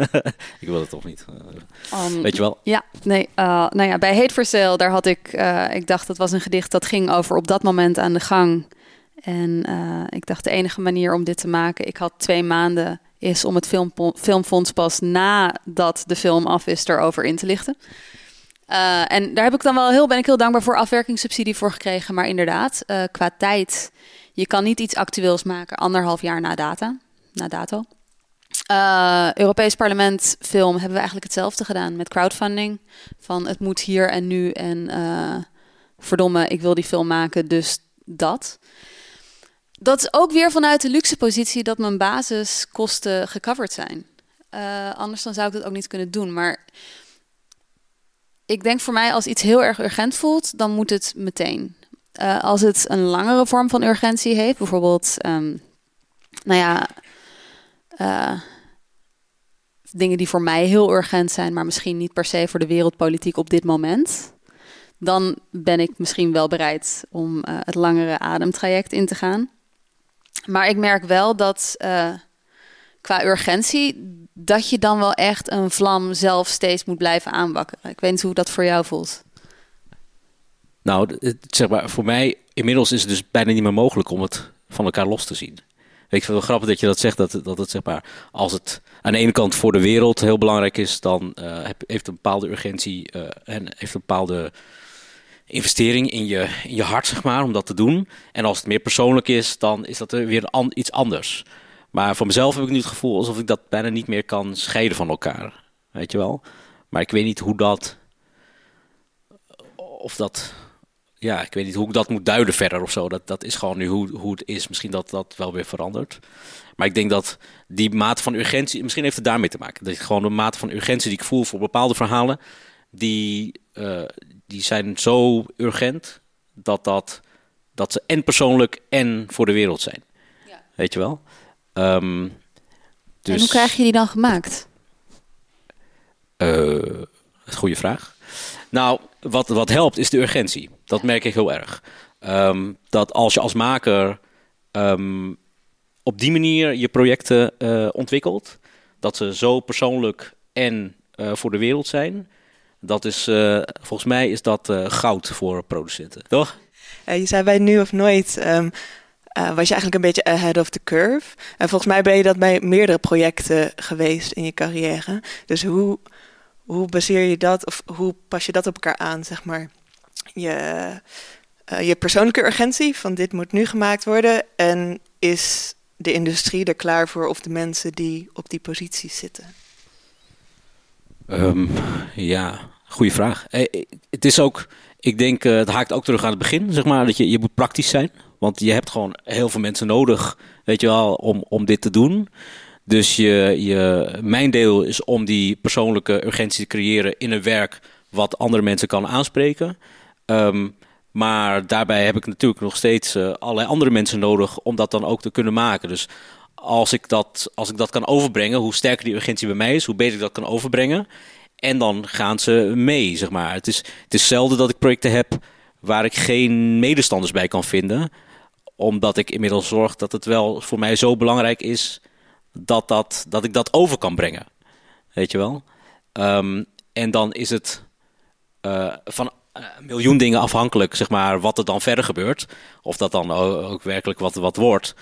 <laughs> ik wil het toch niet. Um, Weet je wel? Ja, nee. Uh, nou ja, bij Hate for Sale, daar had ik... Uh, ik dacht, dat was een gedicht dat ging over op dat moment aan de gang. En uh, ik dacht, de enige manier om dit te maken... Ik had twee maanden is om het film, Filmfonds pas nadat de film af is erover in te lichten. En daar heb ik dan wel heel, ben ik heel dankbaar voor afwerkingssubsidie voor gekregen. Maar inderdaad, qua tijd, je kan niet iets actueels maken anderhalf jaar na data, na dato. Uh, Europees Parlement film hebben we eigenlijk hetzelfde gedaan met crowdfunding. Van het moet hier en nu en verdomme, ik wil die film maken, dus dat. Dat is ook weer vanuit de luxe positie dat mijn basiskosten gecoverd zijn. Uh, anders dan zou ik dat ook niet kunnen doen. Maar ik denk voor mij als iets heel erg urgent voelt, dan moet het meteen. Als het een langere vorm van urgentie heeft, bijvoorbeeld, um, nou ja, dingen die voor mij heel urgent zijn, maar misschien niet per se voor de wereldpolitiek op dit moment, dan ben ik misschien wel bereid om uh, het langere ademtraject in te gaan. Maar ik merk wel dat uh, qua urgentie, dat je dan wel echt een vlam zelf steeds moet blijven aanwakkeren. Ik weet niet hoe dat voor jou voelt. Nou, zeg maar, voor mij inmiddels is het dus bijna niet meer mogelijk om het van elkaar los te zien. Ik vind wel grappig dat je dat zegt, dat, dat het zeg maar, als het aan de ene kant voor de wereld heel belangrijk is, dan uh, heeft een bepaalde urgentie uh, en heeft een bepaalde investering in je, in je hart, zeg maar, om dat te doen. En als het meer persoonlijk is, dan is dat weer iets anders. Maar voor mezelf heb ik nu het gevoel alsof ik dat bijna niet meer kan scheiden van elkaar. Weet je wel? Maar ik weet niet hoe dat. Of dat. Ja, ik weet niet hoe ik dat moet duiden verder of zo. Dat, dat is gewoon nu hoe, hoe het is. Misschien dat dat wel weer verandert. Maar ik denk dat die mate van urgentie. Misschien heeft het daarmee te maken. Dat ik gewoon de mate van urgentie die ik voel voor bepaalde verhalen. Die, uh, die zijn zo urgent dat, dat, dat ze en persoonlijk en voor de wereld zijn. Ja. Weet je wel? Um, dus... En hoe krijg je die dan gemaakt? Uh, goede vraag. Nou, wat, wat helpt is de urgentie. Dat ja. merk ik heel erg. Um, dat als je als maker um, op die manier je projecten uh, ontwikkelt, dat ze zo persoonlijk en uh, voor de wereld zijn, dat is, uh, volgens mij is dat uh, goud voor producenten, toch? Uh, je zei bij Nu of Nooit, um, was je eigenlijk een beetje ahead of the curve. En volgens mij ben je dat bij meerdere projecten geweest in je carrière. Dus hoe, hoe baseer je dat, of hoe pas je dat op elkaar aan, zeg maar? Je, je persoonlijke urgentie van dit moet nu gemaakt worden. En is de industrie er klaar voor of de mensen die op die posities zitten? Um, ja, goede vraag. Eh, het is ook, ik denk, het haakt ook terug aan het begin, zeg maar, dat je, je moet praktisch zijn. Want je hebt gewoon heel veel mensen nodig, weet je wel, om, om dit te doen. Dus je, je, mijn deel is om die persoonlijke urgentie te creëren in een werk wat andere mensen kan aanspreken. Ehm, maar daarbij heb ik natuurlijk nog steeds uh, allerlei andere mensen nodig om dat dan ook te kunnen maken. Dus als ik, dat, als ik dat kan overbrengen, hoe sterker die urgentie bij mij is, hoe beter ik dat kan overbrengen. En dan gaan ze mee, zeg maar. Het is, het is zelden dat ik projecten heb waar ik geen medestanders bij kan vinden. Omdat ik inmiddels zorg dat het wel voor mij zo belangrijk is dat, dat, dat ik dat over kan brengen. Weet je wel? Um, en dan is het uh, van een miljoen dingen afhankelijk, zeg maar, wat er dan verder gebeurt. Of dat dan ook werkelijk wat, wat wordt.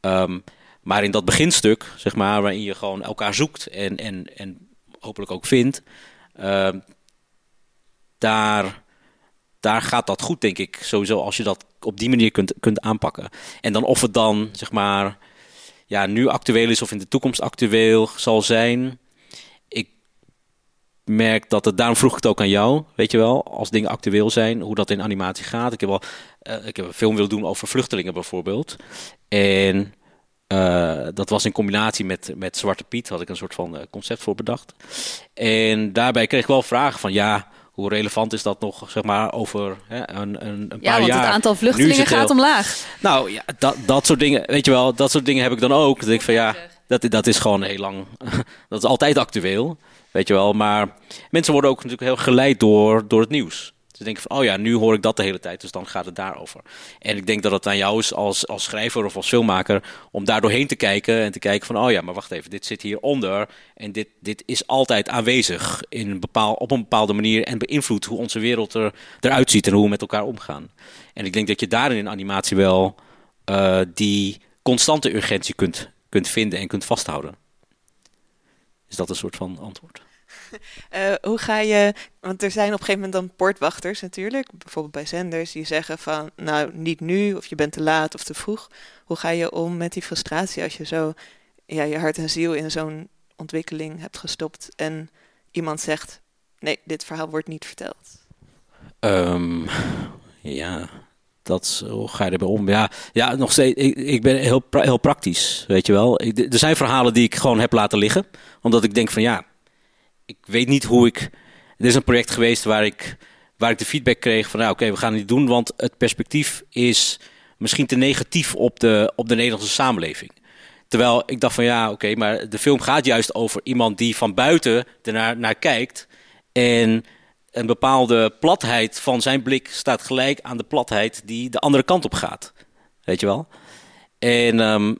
Um, maar in dat beginstuk, zeg maar, waarin je gewoon elkaar zoekt en, en, en hopelijk ook vindt, uh, daar, daar gaat dat goed, denk ik. Sowieso als je dat op die manier kunt, kunt aanpakken. En dan of het dan, zeg maar, ja, nu actueel is of in de toekomst actueel zal zijn. Ik merk dat het, daarom vroeg ik het ook aan jou, weet je wel, als dingen actueel zijn, hoe dat in animatie gaat. Ik heb, wel, uh, ik heb een film willen doen over vluchtelingen bijvoorbeeld. En uh, dat was in combinatie met, met Zwarte Piet, had ik een soort van uh, concept voor bedacht. En daarbij kreeg ik wel vragen van ja, hoe relevant is dat nog, zeg maar, over hè, een, een, een paar jaar? Ja, want het aantal vluchtelingen gaat omlaag. Nou ja, dat, dat soort dingen, weet je wel, dat soort dingen heb ik dan ook. Dat ik van ja, dat, dat is gewoon heel lang, <laughs> dat is altijd actueel, weet je wel. Maar mensen worden ook natuurlijk heel geleid door, door het nieuws. Ze denken van, oh ja, nu hoor ik dat de hele tijd, dus dan gaat het daarover. En ik denk dat het aan jou is als, als schrijver of als filmmaker om daar doorheen te kijken en te kijken van, oh ja, maar wacht even, dit zit hieronder en dit, dit is altijd aanwezig in een bepaal, op een bepaalde manier en beïnvloedt hoe onze wereld er, eruit ziet en hoe we met elkaar omgaan. En ik denk dat je daarin in animatie wel uh, die constante urgentie kunt, kunt vinden en kunt vasthouden. Is dat een soort van antwoord? Uh, <laughs> hoe ga je, want er zijn op een gegeven moment dan poortwachters natuurlijk, bijvoorbeeld bij zenders, die zeggen van, nou niet nu, of je bent te laat of te vroeg. Hoe ga je om met die frustratie als je zo ja, je hart en ziel in zo'n ontwikkeling hebt gestopt en iemand zegt, nee, dit verhaal wordt niet verteld? Um, ja, dat, hoe ga je erbij om? Ja, ja nog steeds. Ik, ik ben heel, heel praktisch, weet je wel. Er zijn verhalen die ik gewoon heb laten liggen, omdat ik denk van ja, ik weet niet hoe ik. Er is een project geweest waar ik, waar ik de feedback kreeg van nou oké, we gaan niet doen, want het perspectief is misschien te negatief op de, op de Nederlandse samenleving. Terwijl ik dacht van ja, oké, maar de film gaat juist over iemand die van buiten ernaar naar kijkt. En een bepaalde platheid van zijn blik staat gelijk aan de platheid die de andere kant op gaat. Weet je wel? En um,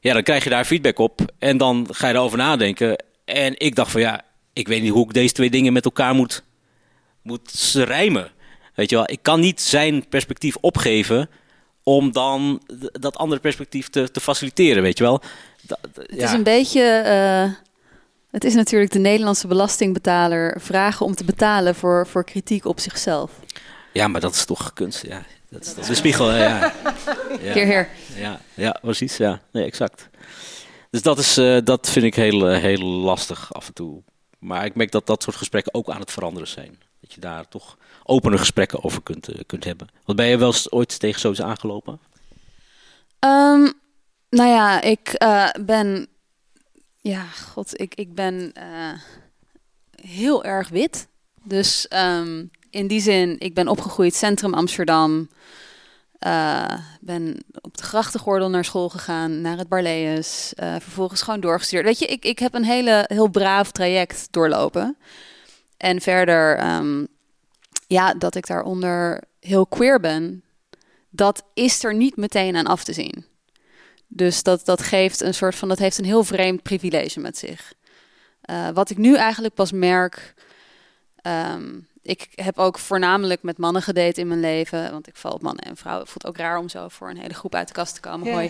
ja, dan krijg je daar feedback op en dan ga je erover nadenken. En ik dacht van ja, ik weet niet hoe ik deze twee dingen met elkaar moet, moet rijmen. Weet je wel, ik kan niet zijn perspectief opgeven om dan dat andere perspectief te, te faciliteren, weet je wel. Dat, ja. Het is een beetje... Uh, het is natuurlijk de Nederlandse belastingbetaler vragen om te betalen voor, voor kritiek op zichzelf. Ja, maar dat is toch kunst, ja. Dat is, dat de spiegel, ja. ja. <laughs> Heer, heer. Ja, ja, precies, ja. Nee, exact. Dus dat, is, uh, dat vind ik heel, heel lastig af en toe. Maar ik merk dat dat soort gesprekken ook aan het veranderen zijn. Dat je daar toch opene gesprekken over kunt, uh, kunt hebben. Wat ben je wel ooit tegen zoiets aangelopen? Um, nou ja, ik uh, ben. Ja, god, ik, ik ben uh, heel erg wit. Dus um, in die zin, ik ben opgegroeid centrum Amsterdam. Uh, ben op de grachtengordel naar school gegaan, naar het Barlees. Uh, vervolgens gewoon doorgestuurd. Weet je, ik, ik heb een hele, heel braaf traject doorlopen. En verder, um, ja, dat ik daaronder heel queer ben, dat is er niet meteen aan af te zien. Dus dat, dat geeft een soort van, dat heeft een heel vreemd privilege met zich. Uh, wat ik nu eigenlijk pas merk, um, ik heb ook voornamelijk met mannen gedate in mijn leven. Want ik val op mannen en vrouwen. Het voelt ook raar om zo voor een hele groep uit de kast te komen. Hoi.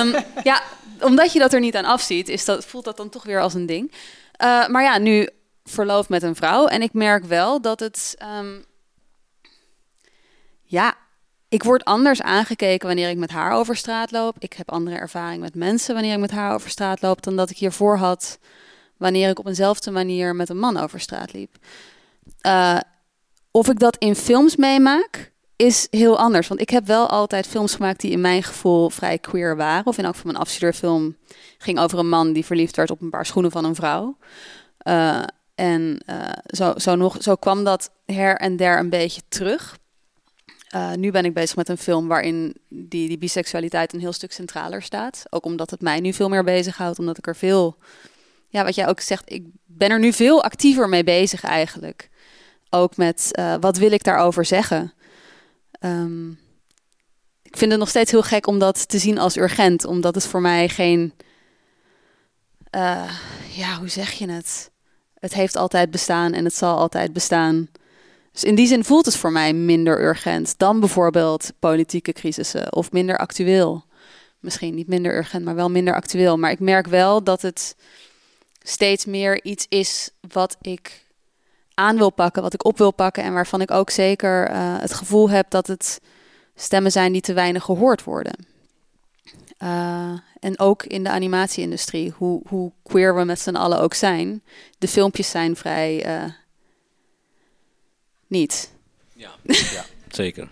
um, <laughs> ja, omdat je dat er niet aan afziet, is dat, voelt dat dan toch weer als een ding. Uh, maar ja, nu verloofd met een vrouw. En ik merk wel dat het... Um, ja, ik word anders aangekeken wanneer ik met haar over straat loop. Ik heb andere ervaring met mensen wanneer ik met haar over straat loop... dan dat ik hiervoor had wanneer ik op eenzelfde manier met een man over straat liep. Uh, of ik dat in films meemaak, is heel anders. Want ik heb wel altijd films gemaakt die in mijn gevoel vrij queer waren. Of in elk geval mijn afstudeerfilm ging over een man die verliefd werd op een paar schoenen van een vrouw. Uh, en uh, zo, zo, nog, zo kwam dat her en der een beetje terug. Nu ben ik bezig met een film waarin die, die biseksualiteit een heel stuk centraler staat. Ook omdat het mij nu veel meer bezighoudt. Omdat ik er veel, ja, wat jij ook zegt, ik ben er nu veel actiever mee bezig eigenlijk. Ook met uh, wat wil ik daarover zeggen. Um, ik vind het nog steeds heel gek om dat te zien als urgent. Omdat het voor mij geen, ja, hoe zeg je het? Het heeft altijd bestaan en het zal altijd bestaan. Dus in die zin voelt het voor mij minder urgent dan bijvoorbeeld politieke crisissen of minder actueel. Misschien niet minder urgent, maar wel minder actueel. Maar ik merk wel dat het steeds meer iets is wat ik aan wil pakken, wat ik op wil pakken en waarvan ik ook zeker uh, het gevoel heb dat het stemmen zijn die te weinig gehoord worden. Uh, en ook in de animatieindustrie, hoe, hoe queer we met z'n allen ook zijn, de filmpjes zijn vrij uh, niet. Ja, ja <laughs> zeker.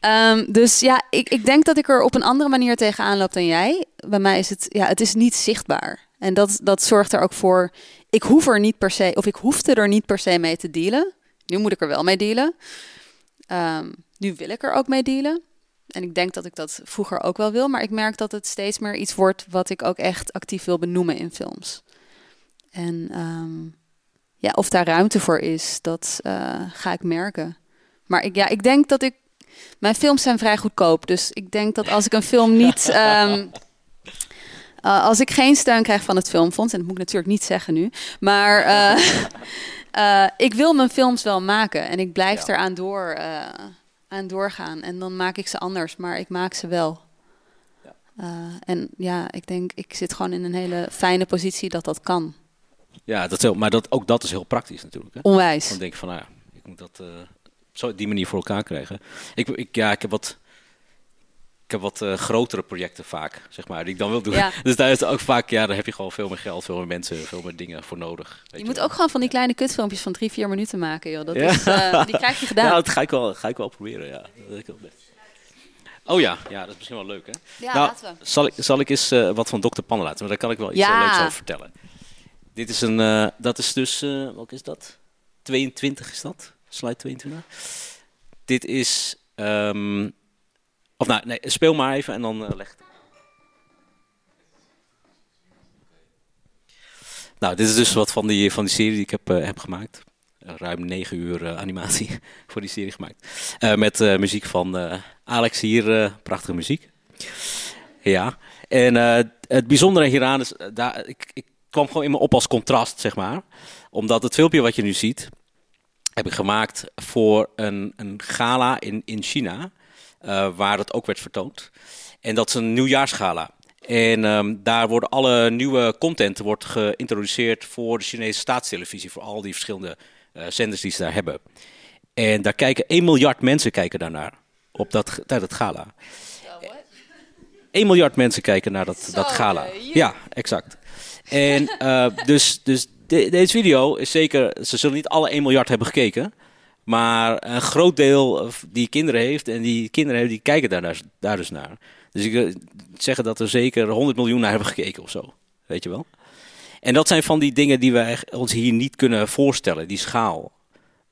um, dus ja, ik, ik denk dat ik er op een andere manier tegenaan loop dan jij. Bij mij is het, ja, het is niet zichtbaar. En dat, dat zorgt er ook voor, ik hoef er niet per se, of ik hoefde er niet per se mee te dealen. Nu moet ik er wel mee dealen. Um, nu wil ik er ook mee dealen. En ik denk dat ik dat vroeger ook wel wil, maar ik merk dat het steeds meer iets wordt wat ik ook echt actief wil benoemen in films. En um, ja, of daar ruimte voor is, dat uh, ga ik merken. Maar ik, ja, ik denk dat ik. Mijn films zijn vrij goedkoop. Dus ik denk dat als ik een film niet. Um, <laughs> uh, als ik geen steun krijg van het Filmfonds, en dat moet ik natuurlijk niet zeggen nu. Maar uh, <laughs> ik wil mijn films wel maken en ik blijf ja. eraan door aan doorgaan. En dan maak ik ze anders, maar ik maak ze wel. Ja. En ja, ik denk, ik zit gewoon in een hele fijne positie dat dat kan. Ja, dat is heel, maar dat, ook dat is heel praktisch natuurlijk. Hè? Onwijs. Dan denk ik van, nou ja, ik moet dat zo die manier voor elkaar krijgen. Ik, ik, ja, ik heb wat ik heb wat uh, grotere projecten vaak, zeg maar, die ik dan wil doen. Ja. <laughs> Dus daar is ook vaak, ja, daar heb je gewoon veel meer geld, veel meer mensen, veel meer dingen voor nodig. Je, je moet ook gewoon van die kleine kutfilmpjes van drie, vier minuten maken, joh. Dat ja. is, uh, die krijg je gedaan. <laughs> Ja, dat ga ik wel, ga ik wel proberen, ja. Oh ja, ja, dat is misschien wel leuk, hè? Ja, nou, laten we. Zal ik, zal ik eens uh, wat van Dr. Pan laten, maar daar kan ik wel iets leuks over vertellen. Dit is een, dat is dus, welke is dat? 22 is dat? Slide 22. Dit is... Um, nou, nee, speel maar even en dan uh, leg Nou, dit is dus wat van die, van die serie die ik heb, uh, heb gemaakt. Uh, ruim negen uur animatie <laughs> voor die serie gemaakt. met muziek van Alex hier, prachtige muziek. Ja, en het bijzondere hieraan is, daar, ik, ik kwam gewoon in me op als contrast, zeg maar. Omdat het filmpje wat je nu ziet, heb ik gemaakt voor een, een gala in, in China. Uh, waar het ook werd vertoond. En dat is een nieuwjaarsgala. En um, daar worden alle nieuwe content wordt geïntroduceerd voor de Chinese staatstelevisie. Voor al die verschillende uh, zenders die ze daar hebben. En daar kijken 1 miljard mensen kijken daarnaar. Op dat, tijdens het gala. 1 miljard mensen kijken naar dat, dat gala. Ja, exact. En uh, dus, dus de, deze video is zeker... Ze zullen niet alle 1 miljard hebben gekeken... Maar een groot deel die kinderen heeft en die kinderen hebben, die kijken daar, dus, dus naar. Dus ik wil zeggen dat er zeker 100 miljoen naar hebben gekeken of zo. Weet je wel? En dat zijn van die dingen die wij ons hier niet kunnen voorstellen. Die schaal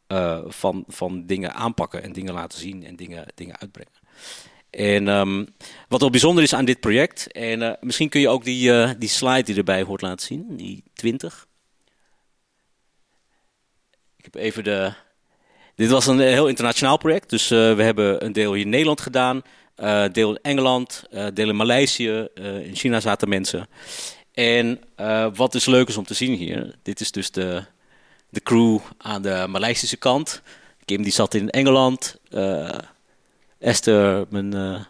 uh, van, van dingen aanpakken en dingen laten zien en dingen, dingen uitbrengen. En um, wat wel bijzonder is aan dit project, en uh, misschien kun je ook die, die slide die erbij hoort laten zien, die 20. Ik heb even de, dit was een heel internationaal project. Dus uh, we hebben een deel hier in Nederland gedaan. Uh, deel in Engeland, uh, deel in Maleisië. in China zaten mensen. En wat dus leuk is om te zien hier. Dit is dus de, de crew aan de Maleisische kant. Kim die zat in Engeland. Esther, mijn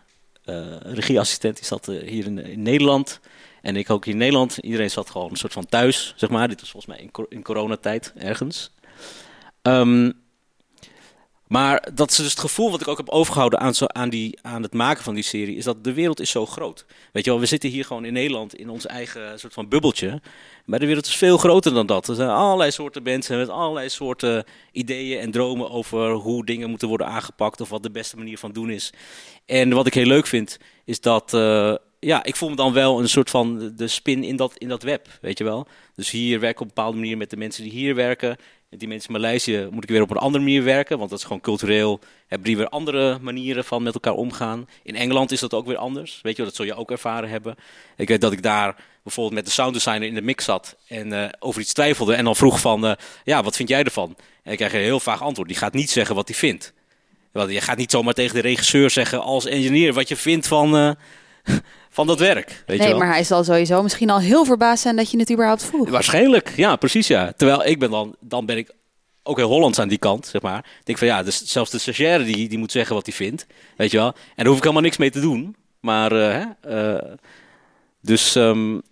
regieassistent, die zat hier in, Nederland. En ik ook hier in Nederland. Iedereen zat gewoon een soort van thuis, zeg maar. Dit was volgens mij in, in coronatijd ergens. Um, Maar dat is dus het gevoel wat ik ook heb overgehouden aan, aan, die, aan het maken van die serie, is dat de wereld is zo groot. Weet je wel, we zitten hier gewoon in Nederland in ons eigen soort van bubbeltje. Maar de wereld is veel groter dan dat. Er zijn allerlei soorten mensen met allerlei soorten ideeën en dromen over hoe dingen moeten worden aangepakt of wat de beste manier van doen is. En wat ik heel leuk vind, is dat. Uh, ja, ik voel me dan wel een soort van de spin in dat, in dat web, weet je wel. Dus hier werk ik op een bepaalde manier met de mensen die hier werken. En die mensen in Maleisië moet ik weer op een andere manier werken, want dat is gewoon cultureel. Hebben die weer andere manieren van met elkaar omgaan. In Engeland is dat ook weer anders. Weet je, dat zul je ook ervaren hebben. Ik weet dat ik daar bijvoorbeeld met de sounddesigner in de mix zat en uh, over iets twijfelde. En dan vroeg van, uh, ja, wat vind jij ervan? En ik krijg een heel vaag antwoord. Die gaat niet zeggen wat hij vindt. Want je gaat niet zomaar tegen de regisseur zeggen als engineer wat je vindt van, uh, van dat werk. Weet nee, je wel? maar hij zal sowieso misschien al heel verbaasd zijn dat je het überhaupt vroeg. Waarschijnlijk, ja, precies ja. Terwijl ik ben dan, dan ben ik ook heel Hollands aan die kant, zeg maar. Ik denk van ja, dus zelfs de stagiaire die, die moet zeggen wat hij vindt, weet je wel. En daar hoef ik helemaal niks mee te doen. Maar, uh, uh, dus um,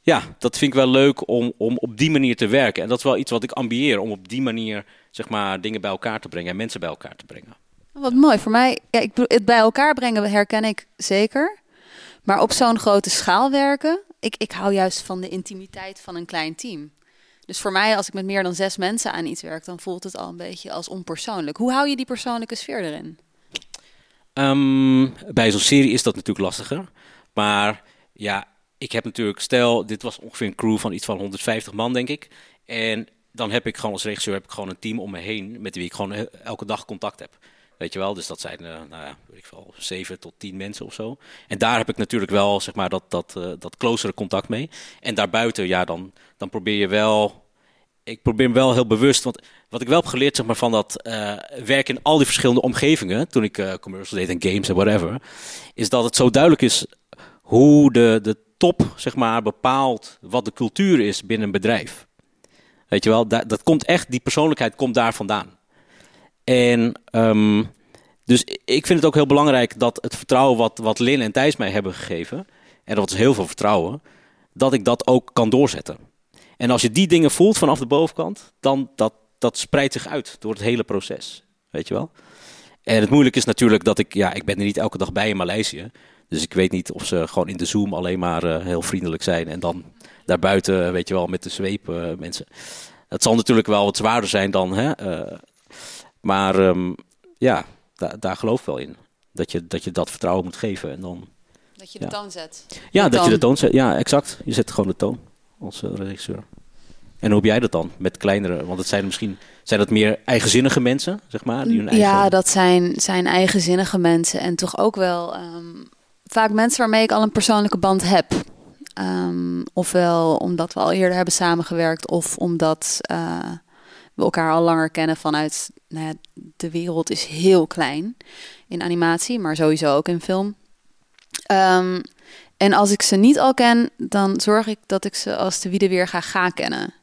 ja, dat vind ik wel leuk om, om op die manier te werken. En dat is wel iets wat ik ambieer, om op die manier, zeg maar, dingen bij elkaar te brengen en mensen bij elkaar te brengen. Wat mooi voor mij. Ja, ik het bij elkaar brengen herken ik zeker. Maar op zo'n grote schaal werken, ik, ik hou juist van de intimiteit van een klein team. Dus voor mij, als ik met meer dan zes mensen aan iets werk, dan voelt het al een beetje als onpersoonlijk. Hoe hou je die persoonlijke sfeer erin? Um, bij zo'n serie is dat natuurlijk lastiger. Maar ja, ik heb natuurlijk, stel, dit was ongeveer een crew van iets van 150 man, denk ik. En dan heb ik gewoon als regisseur heb ik gewoon een team om me heen met wie ik gewoon elke dag contact heb. Weet je wel, dus dat zijn, uh, nou ja, weet ik zeven tot tien mensen of zo. En daar heb ik natuurlijk wel, zeg maar, dat, dat, uh, dat closere contact mee. En daarbuiten, ja, dan, dan probeer je wel, ik probeer wel heel bewust, want wat ik wel heb geleerd, zeg maar, van dat uh, werken in al die verschillende omgevingen, toen ik commercials deed en games en whatever, is dat het zo duidelijk is hoe de, de top, zeg maar, bepaalt wat de cultuur is binnen een bedrijf. Weet je wel, dat, dat komt echt, die persoonlijkheid komt daar vandaan. En um, dus ik vind het ook heel belangrijk dat het vertrouwen wat, wat Lin en Thijs mij hebben gegeven, en dat is heel veel vertrouwen, dat ik dat ook kan doorzetten. En als je die dingen voelt vanaf de bovenkant, dan dat, dat spreidt zich uit door het hele proces. Weet je wel? En het moeilijke is natuurlijk dat ik, ja, ik ben er niet elke dag bij in Maleisië. Dus ik weet niet of ze gewoon in de Zoom alleen maar uh, heel vriendelijk zijn. En dan daarbuiten, weet je wel, met de zweep uh, mensen. Het zal natuurlijk wel wat zwaarder zijn dan, hè. Uh, maar um, ja, da daar geloof ik wel in. Dat je, dat je dat vertrouwen moet geven. En dan, dat je de ja. toon zet. Ja, De dat je de toon zet. Ja, exact. Je zet gewoon de toon als uh, regisseur. En hoe heb jij dat dan met kleinere? Want het zijn misschien zijn dat meer eigenzinnige mensen, zeg maar, die hun eigen. Ja, dat zijn, zijn eigenzinnige mensen. En toch ook wel um, vaak mensen waarmee ik al een persoonlijke band heb. Um, ofwel omdat we al eerder hebben samengewerkt, of omdat uh, we elkaar al langer kennen vanuit. Nou ja, de wereld is heel klein in animatie, maar sowieso ook in film. Um, en als ik ze niet al ken, dan zorg ik dat ik ze als de wie de weer ga gaan kennen.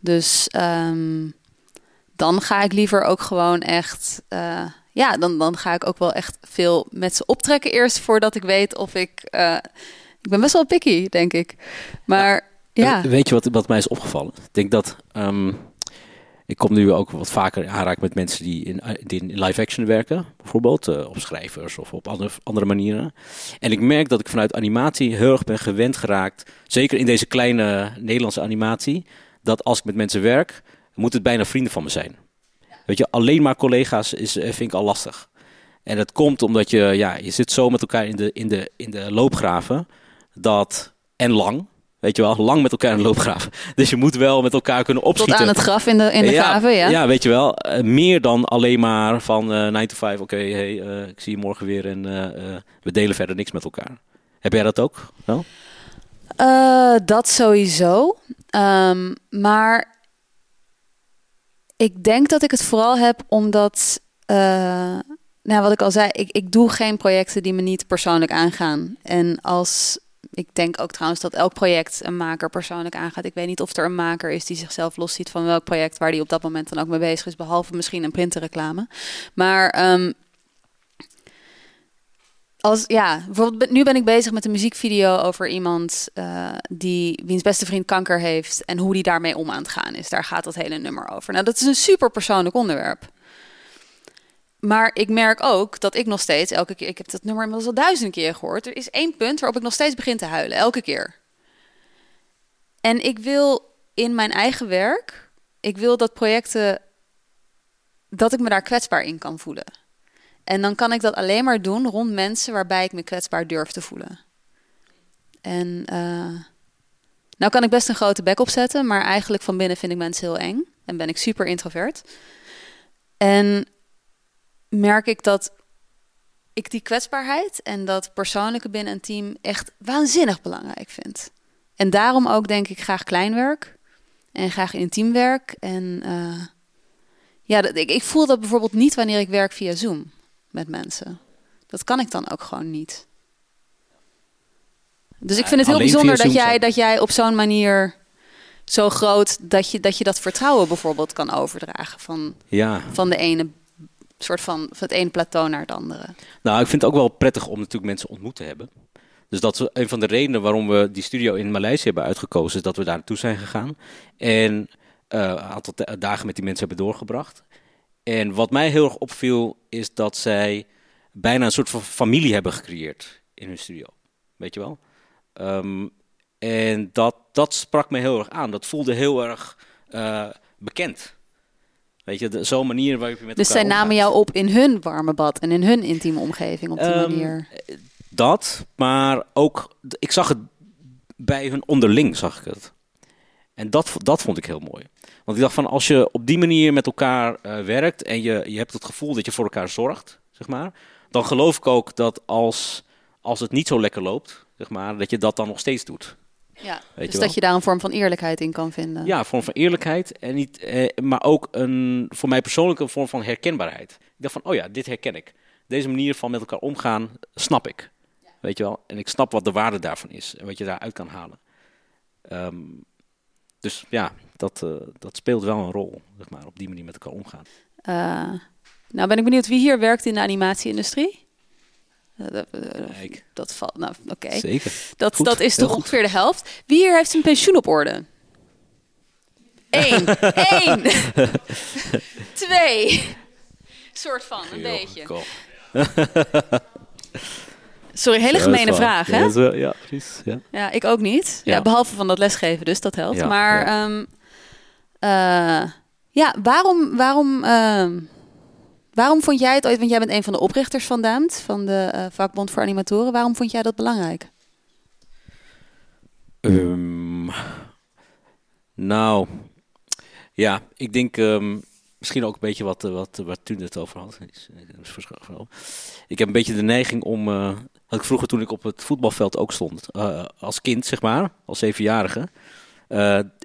Dus um, dan ga ik liever ook gewoon echt. Uh, ja, dan, dan ga ik ook wel echt veel met ze optrekken eerst voordat ik weet of ik. Uh, ik ben best wel picky, denk ik. Maar ja. ja. Weet je wat, wat mij is opgevallen? Ik denk dat. Um, ik kom nu ook wat vaker aanraking met mensen die in, die in live action werken, bijvoorbeeld uh, op schrijvers of op andere, andere manieren. En ik merk dat ik vanuit animatie heel erg ben gewend geraakt, zeker in deze kleine Nederlandse animatie, dat als ik met mensen werk, moet het bijna vrienden van me zijn. Weet je, alleen maar collega's is, vind ik al lastig. En dat komt omdat je, ja, je zit zo met elkaar in de, in de, in de loopgraven, dat, en lang, Weet je wel, lang met elkaar in de loopgraven. <laughs> Dus je moet wel met elkaar kunnen opschieten. Tot aan het graf in de, in de ja, graven, ja. Ja, weet je wel. Uh, meer dan alleen maar van uh, 9 to 5. Oké, okay, hey, uh, ik zie je morgen weer en we delen verder niks met elkaar. Heb jij dat ook? Uh, dat sowieso. Um, maar ik denk dat ik het vooral heb omdat... Uh, nou, wat ik al zei, ik, ik doe geen projecten die me niet persoonlijk aangaan. En als ik denk ook trouwens dat elk project een maker persoonlijk aangaat. Ik weet niet of er een maker is die zichzelf losziet van welk project waar die op dat moment dan ook mee bezig is, behalve misschien een printerreclame. Maar um, als ja, bijvoorbeeld nu ben ik bezig met een muziekvideo over iemand uh, die wiens beste vriend kanker heeft en hoe die daarmee om aan het gaan is. Daar gaat dat hele nummer over. Nou, dat is een super persoonlijk onderwerp. Maar ik merk ook dat ik nog steeds elke keer, ik heb dat nummer inmiddels al duizenden keer gehoord. Er is één punt waarop ik nog steeds begin te huilen, elke keer. En ik wil in mijn eigen werk, ik wil dat projecten, dat ik me daar kwetsbaar in kan voelen. En dan kan ik dat alleen maar doen rond mensen waarbij ik me kwetsbaar durf te voelen. En uh, nou kan ik best een grote bek opzetten, maar eigenlijk van binnen vind ik mensen heel eng. En ben ik super introvert. En merk ik dat ik die kwetsbaarheid en dat persoonlijke binnen een team echt waanzinnig belangrijk vind. En daarom ook denk ik graag klein werk en graag intiem werk. En uh, ja, dat, ik, ik voel dat bijvoorbeeld niet wanneer ik werk via Zoom met mensen. Dat kan ik dan ook gewoon niet. Dus ik vind het heel bijzonder dat jij, dat jij op zo'n manier zo groot dat je, dat je dat vertrouwen bijvoorbeeld kan overdragen van, ja. van de ene soort van, van het ene plateau naar het andere. Nou, ik vind het ook wel prettig om natuurlijk mensen ontmoet te hebben. Dus dat is een van de redenen waarom we die studio in Maleisië hebben uitgekozen, is dat we daar naartoe zijn gegaan. En uh, een aantal dagen met die mensen hebben doorgebracht. En wat mij heel erg opviel, is dat zij bijna een soort van familie hebben gecreëerd in hun studio. Weet je wel? Um, en dat, dat sprak me heel erg aan. Dat voelde heel erg uh, bekend. Weet je, zo'n manier waarop je met dus zij namen jou op in hun warme bad en in hun intieme omgeving op die um, manier? Dat, maar ook, ik zag het bij hun onderling, zag ik het. En dat, dat vond ik heel mooi. Want ik dacht van, als je op die manier met elkaar uh, werkt en je, je hebt het gevoel dat je voor elkaar zorgt, zeg maar, dan geloof ik ook dat als, als het niet zo lekker loopt, zeg maar, dat je dat dan nog steeds doet. Ja, Weet dus dat je daar een vorm van eerlijkheid in kan vinden. Ja, een vorm van eerlijkheid. En niet, eh, maar ook een, voor mij persoonlijk een vorm van herkenbaarheid. Ik dacht van, oh ja, dit herken ik. Deze manier van met elkaar omgaan, snap ik. Ja. Weet je wel? En ik snap wat de waarde daarvan is. En wat je daaruit kan halen. Um, dus ja, dat, uh, dat speelt wel een rol, zeg maar, op die manier met elkaar omgaan. Uh, nou ben ik benieuwd wie hier werkt in de animatieindustrie. Dat, Kijk. dat valt. Nou, oké. Zeker. Dat, dat is toch ongeveer de helft. Wie hier heeft zijn pensioen op orde? Eén. <laughs> Eén. <laughs> Twee. Soort van, een beetje. <laughs> Sorry, hele gemene vraag, hè? Ja, ja, precies. Ja. ja, ik ook niet. Ja. behalve van dat lesgeven, dus dat helpt. maar ja, um, uh, ja waarom, waarom uh, Waarom vond jij het ooit, want jij bent een van de oprichters van DAMT, van de uh, vakbond voor animatoren. Waarom vond jij dat belangrijk? Um, nou, ja, ik denk um, misschien ook een beetje wat, wat, wat toen het over had. Ik heb een beetje de neiging om, uh, ik vroeger toen ik op het voetbalveld ook stond, als kind zeg maar, als zevenjarige.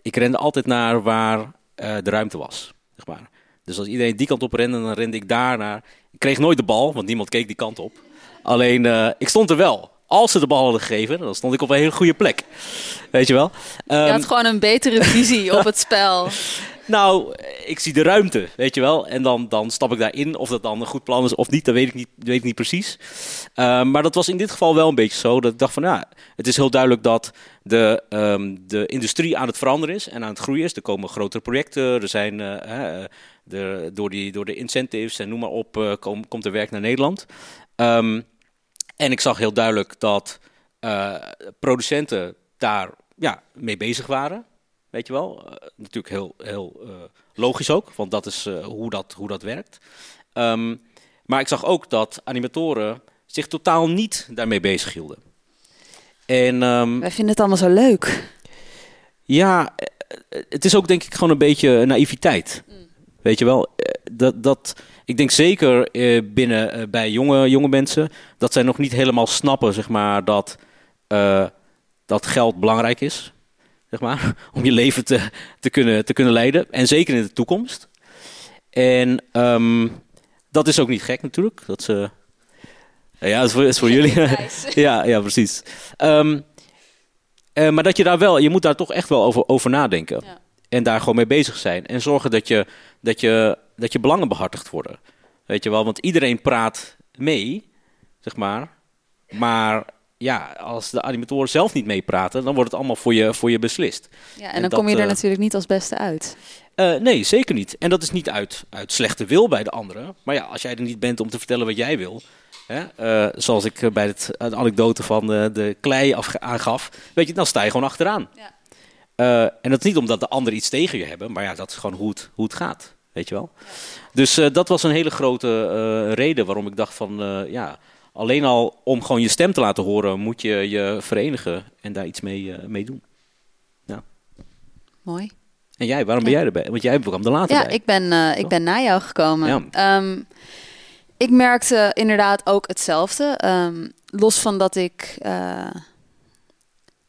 ik rende altijd naar waar de ruimte was, zeg maar. Dus als iedereen die kant op rende, dan rende ik daar naar. Ik kreeg nooit de bal, want niemand keek die kant op. Alleen, uh, ik stond er wel. Als ze de bal hadden gegeven, dan stond ik op een hele goede plek. Weet je wel? Um, je had gewoon een betere visie op het spel. <laughs> Nou, ik zie de ruimte, weet je wel. En dan, dan stap ik daarin. Of dat dan een goed plan is of niet, dat weet ik niet, weet ik niet precies. Uh, maar dat was in dit geval wel een beetje zo. Dat ik dacht van, ja, het is heel duidelijk dat de, um, de industrie aan het veranderen is en aan het groeien is. Er komen grotere projecten, er zijn... Uh, de, door, die, door de incentives en noem maar op, kom, komt er werk naar Nederland. Um, en ik zag heel duidelijk dat producenten daar ja, mee bezig waren. Weet je wel? Natuurlijk heel, heel logisch ook, want dat is hoe, dat, hoe dat werkt. Um, maar ik zag ook dat animatoren zich totaal niet daarmee bezig hielden. En, um, Wij vinden het allemaal zo leuk. Ja, het is ook denk ik gewoon een beetje naïviteit. Mm. Weet je wel, eh, dat, dat, ik denk zeker eh, binnen eh, bij jonge, jonge mensen dat zij nog niet helemaal snappen, zeg maar, dat, dat geld belangrijk is. Zeg maar, <laughs> om je leven te, te, kunnen, te kunnen leiden. En zeker in de toekomst. En um, dat is ook niet gek natuurlijk. Dat ze, ja, dat is voor, is voor jullie. <laughs> ja, ja, precies. Um, uh, maar dat je daar wel, je moet daar toch echt wel over, over nadenken. Ja. En daar gewoon mee bezig zijn. En zorgen dat je, dat je, dat je belangen behartigd worden. Weet je wel, want iedereen praat mee, zeg maar. Maar ja, als de animatoren zelf niet meepraten, dan wordt het allemaal voor je, voor je beslist. Ja, en, en dan dat, kom je er uh, natuurlijk niet als beste uit. Uh, nee, zeker niet. En dat is niet uit, uit slechte wil bij de anderen. Maar ja, als jij er niet bent om te vertellen wat jij wil. Hè, uh, zoals ik bij het, de anekdote van de, de klei af, aangaf. Weet je, dan sta je gewoon achteraan. Ja. Uh, en dat is niet omdat de anderen iets tegen je hebben. Maar ja, dat is gewoon hoe het, hoe het gaat. Weet je wel. Dus dat was een hele grote reden waarom ik dacht van... ja, alleen al om gewoon je stem te laten horen... moet je je verenigen en daar iets mee, mee doen. Ja. Mooi. En jij, waarom ben jij erbij? Want jij kwam er later ja, bij. ik ben, ik ben na jou gekomen. Ja. Um, ik merkte inderdaad ook hetzelfde. Um, los van dat ik uh,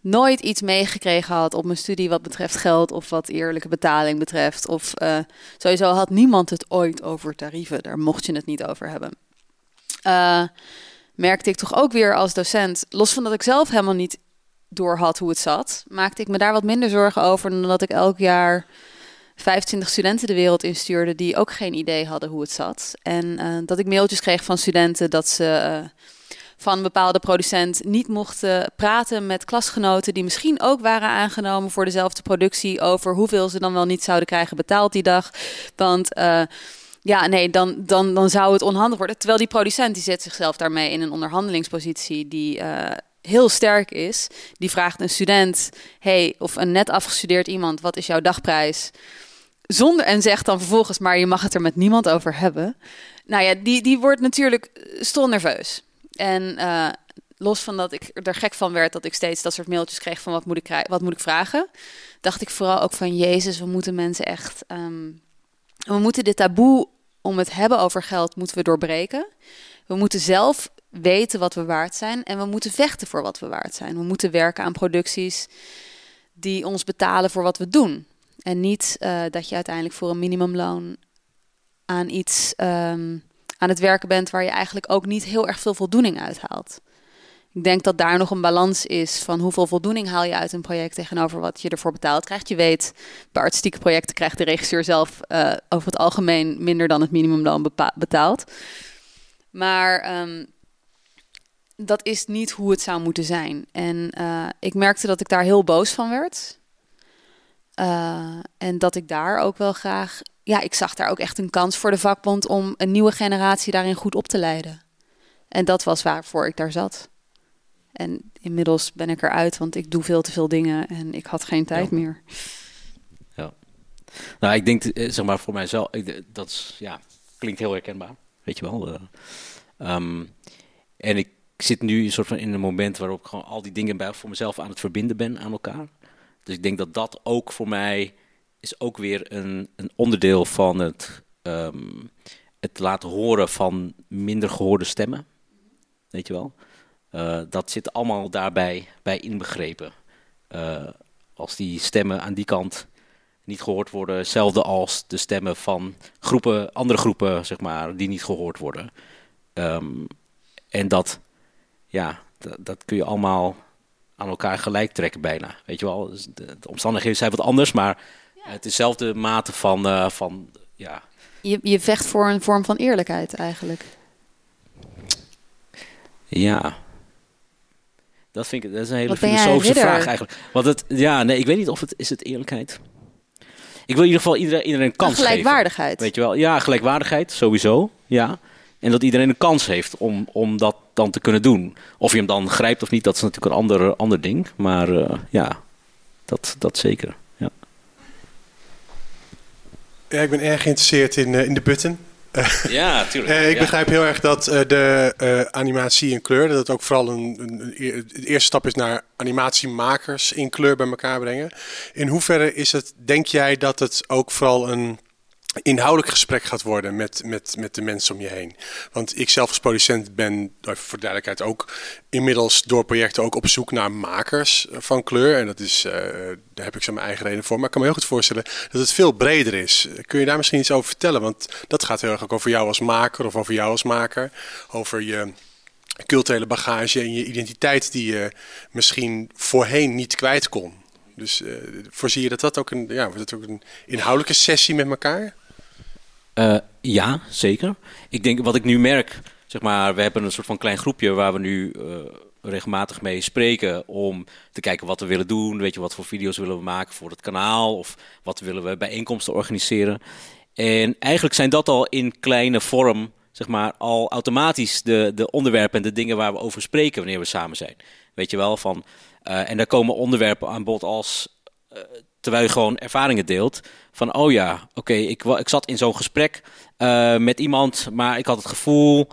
nooit iets meegekregen had op mijn studie wat betreft geld of wat eerlijke betaling betreft. Of uh, sowieso had niemand het ooit over tarieven. Daar mocht je het niet over hebben. merkte ik toch ook weer als docent, los van dat ik zelf helemaal niet door had hoe het zat, maakte ik me daar wat minder zorgen over dan dat ik elk jaar 25 studenten de wereld instuurde die ook geen idee hadden hoe het zat. En uh, dat ik mailtjes kreeg van studenten dat ze uh, van een bepaalde producent niet mochten praten met klasgenoten die misschien ook waren aangenomen voor dezelfde productie over hoeveel ze dan wel niet zouden krijgen betaald die dag. Want uh, ja, nee, dan, dan, dan zou het onhandig worden. Terwijl die producent die zet zichzelf daarmee in een onderhandelingspositie die heel sterk is, die vraagt een student, hey, of een net afgestudeerd iemand, wat is jouw dagprijs? Zonder en zegt dan vervolgens, maar je mag het er met niemand over hebben. Nou ja, die, die wordt natuurlijk stom nerveus. En uh, los van dat ik er gek van werd dat ik steeds dat soort mailtjes kreeg van wat moet ik, wat moet ik vragen, dacht ik vooral ook van Jezus, we moeten mensen echt, um, we moeten dit taboe om het hebben over geld moeten we doorbreken. We moeten zelf weten wat we waard zijn en we moeten vechten voor wat we waard zijn. We moeten werken aan producties die ons betalen voor wat we doen. En niet uh, dat je uiteindelijk voor een minimumloon aan iets um, aan het werken bent waar je eigenlijk ook niet heel erg veel voldoening uithaalt. Ik denk dat daar nog een balans is van hoeveel voldoening haal je uit een project tegenover wat je ervoor betaald krijgt. Je weet, bij artistieke projecten krijgt de regisseur zelf uh, over het algemeen minder dan het minimumloon betaald. Maar um, dat is niet hoe het zou moeten zijn. En uh, ik merkte dat ik daar heel boos van werd. Uh, en dat ik daar ook wel graag. Ja, ik zag daar ook echt een kans voor de vakbond om een nieuwe generatie daarin goed op te leiden. En dat was waarvoor ik daar zat. En inmiddels ben ik eruit, want ik doe veel te veel dingen en ik had geen tijd ja. meer. Ja. Nou, ik denk, eh, zeg maar, voor mijzelf, dat is, ja, klinkt heel herkenbaar. Weet je wel. Uh, um, en ik ik zit nu een soort van in een moment waarop ik gewoon al die dingen bij voor mezelf aan het verbinden ben aan elkaar. Dus ik denk dat dat ook voor mij is ook weer een, een onderdeel van het, um, het laten horen van minder gehoorde stemmen. Weet je wel? Uh, dat zit allemaal daarbij bij inbegrepen. Uh, als die stemmen aan die kant niet gehoord worden, hetzelfde als de stemmen van groepen, andere groepen, zeg maar, die niet gehoord worden. Um, en dat ja, dat kun je allemaal aan elkaar gelijk trekken bijna. Weet je wel, dus de, de omstandigheden zijn wat anders, maar ja. het is dezelfde mate van, uh, van ja. Je, je vecht voor een vorm van eerlijkheid eigenlijk. Ja. Dat vind ik, dat is een hele filosofische vraag eigenlijk. Want het, ja, nee, ik weet niet of het, is het eerlijkheid? Ik wil in ieder geval iedereen, iedereen een kans gelijkwaardigheid. Geven, weet je wel? Ja, gelijkwaardigheid, sowieso, ja. En dat iedereen een kans heeft om, om dat dan te kunnen doen. Of je hem dan grijpt of niet, dat is natuurlijk een ander, ander ding. Maar uh, ja, dat, dat zeker. Ja. ja, ik ben erg geïnteresseerd in, uh, in de button. <laughs> Ja, tuurlijk. uh, ik ja. begrijp heel erg dat de animatie in kleur, dat het ook vooral een, een, een, de eerste stap is naar animatiemakers in kleur bij elkaar brengen. In hoeverre is het, denk jij dat het ook vooral een inhoudelijk gesprek gaat worden met, met, met de mensen om je heen. Want ik zelf als producent ben, voor duidelijkheid ook, inmiddels door projecten ook op zoek naar makers van kleur. En dat is, uh, daar heb ik zo mijn eigen reden voor. Maar ik kan me heel goed voorstellen dat het veel breder is. Kun je daar misschien iets over vertellen? Want dat gaat heel erg ook over jou als maker of over jou als maker. Over je culturele bagage en je identiteit die je misschien voorheen niet kwijt kon. Dus voorzie je dat dat ook een, ja, dat ook een inhoudelijke sessie met elkaar? Uh, ja, zeker. Ik denk wat ik nu merk, zeg maar, we hebben een soort van klein groepje waar we nu uh, regelmatig mee spreken om te kijken wat we willen doen. Weet je, wat voor video's willen we maken voor het kanaal of wat willen we bijeenkomsten organiseren. En eigenlijk zijn dat al in kleine vorm, zeg maar, al automatisch de, de onderwerpen en de dingen waar we over spreken wanneer we samen zijn. Weet je wel, van, uh, en daar komen onderwerpen aan bod als, terwijl je gewoon ervaringen deelt, van oh ja, oké, ik, ik zat in zo'n gesprek uh, met iemand, maar ik had het gevoel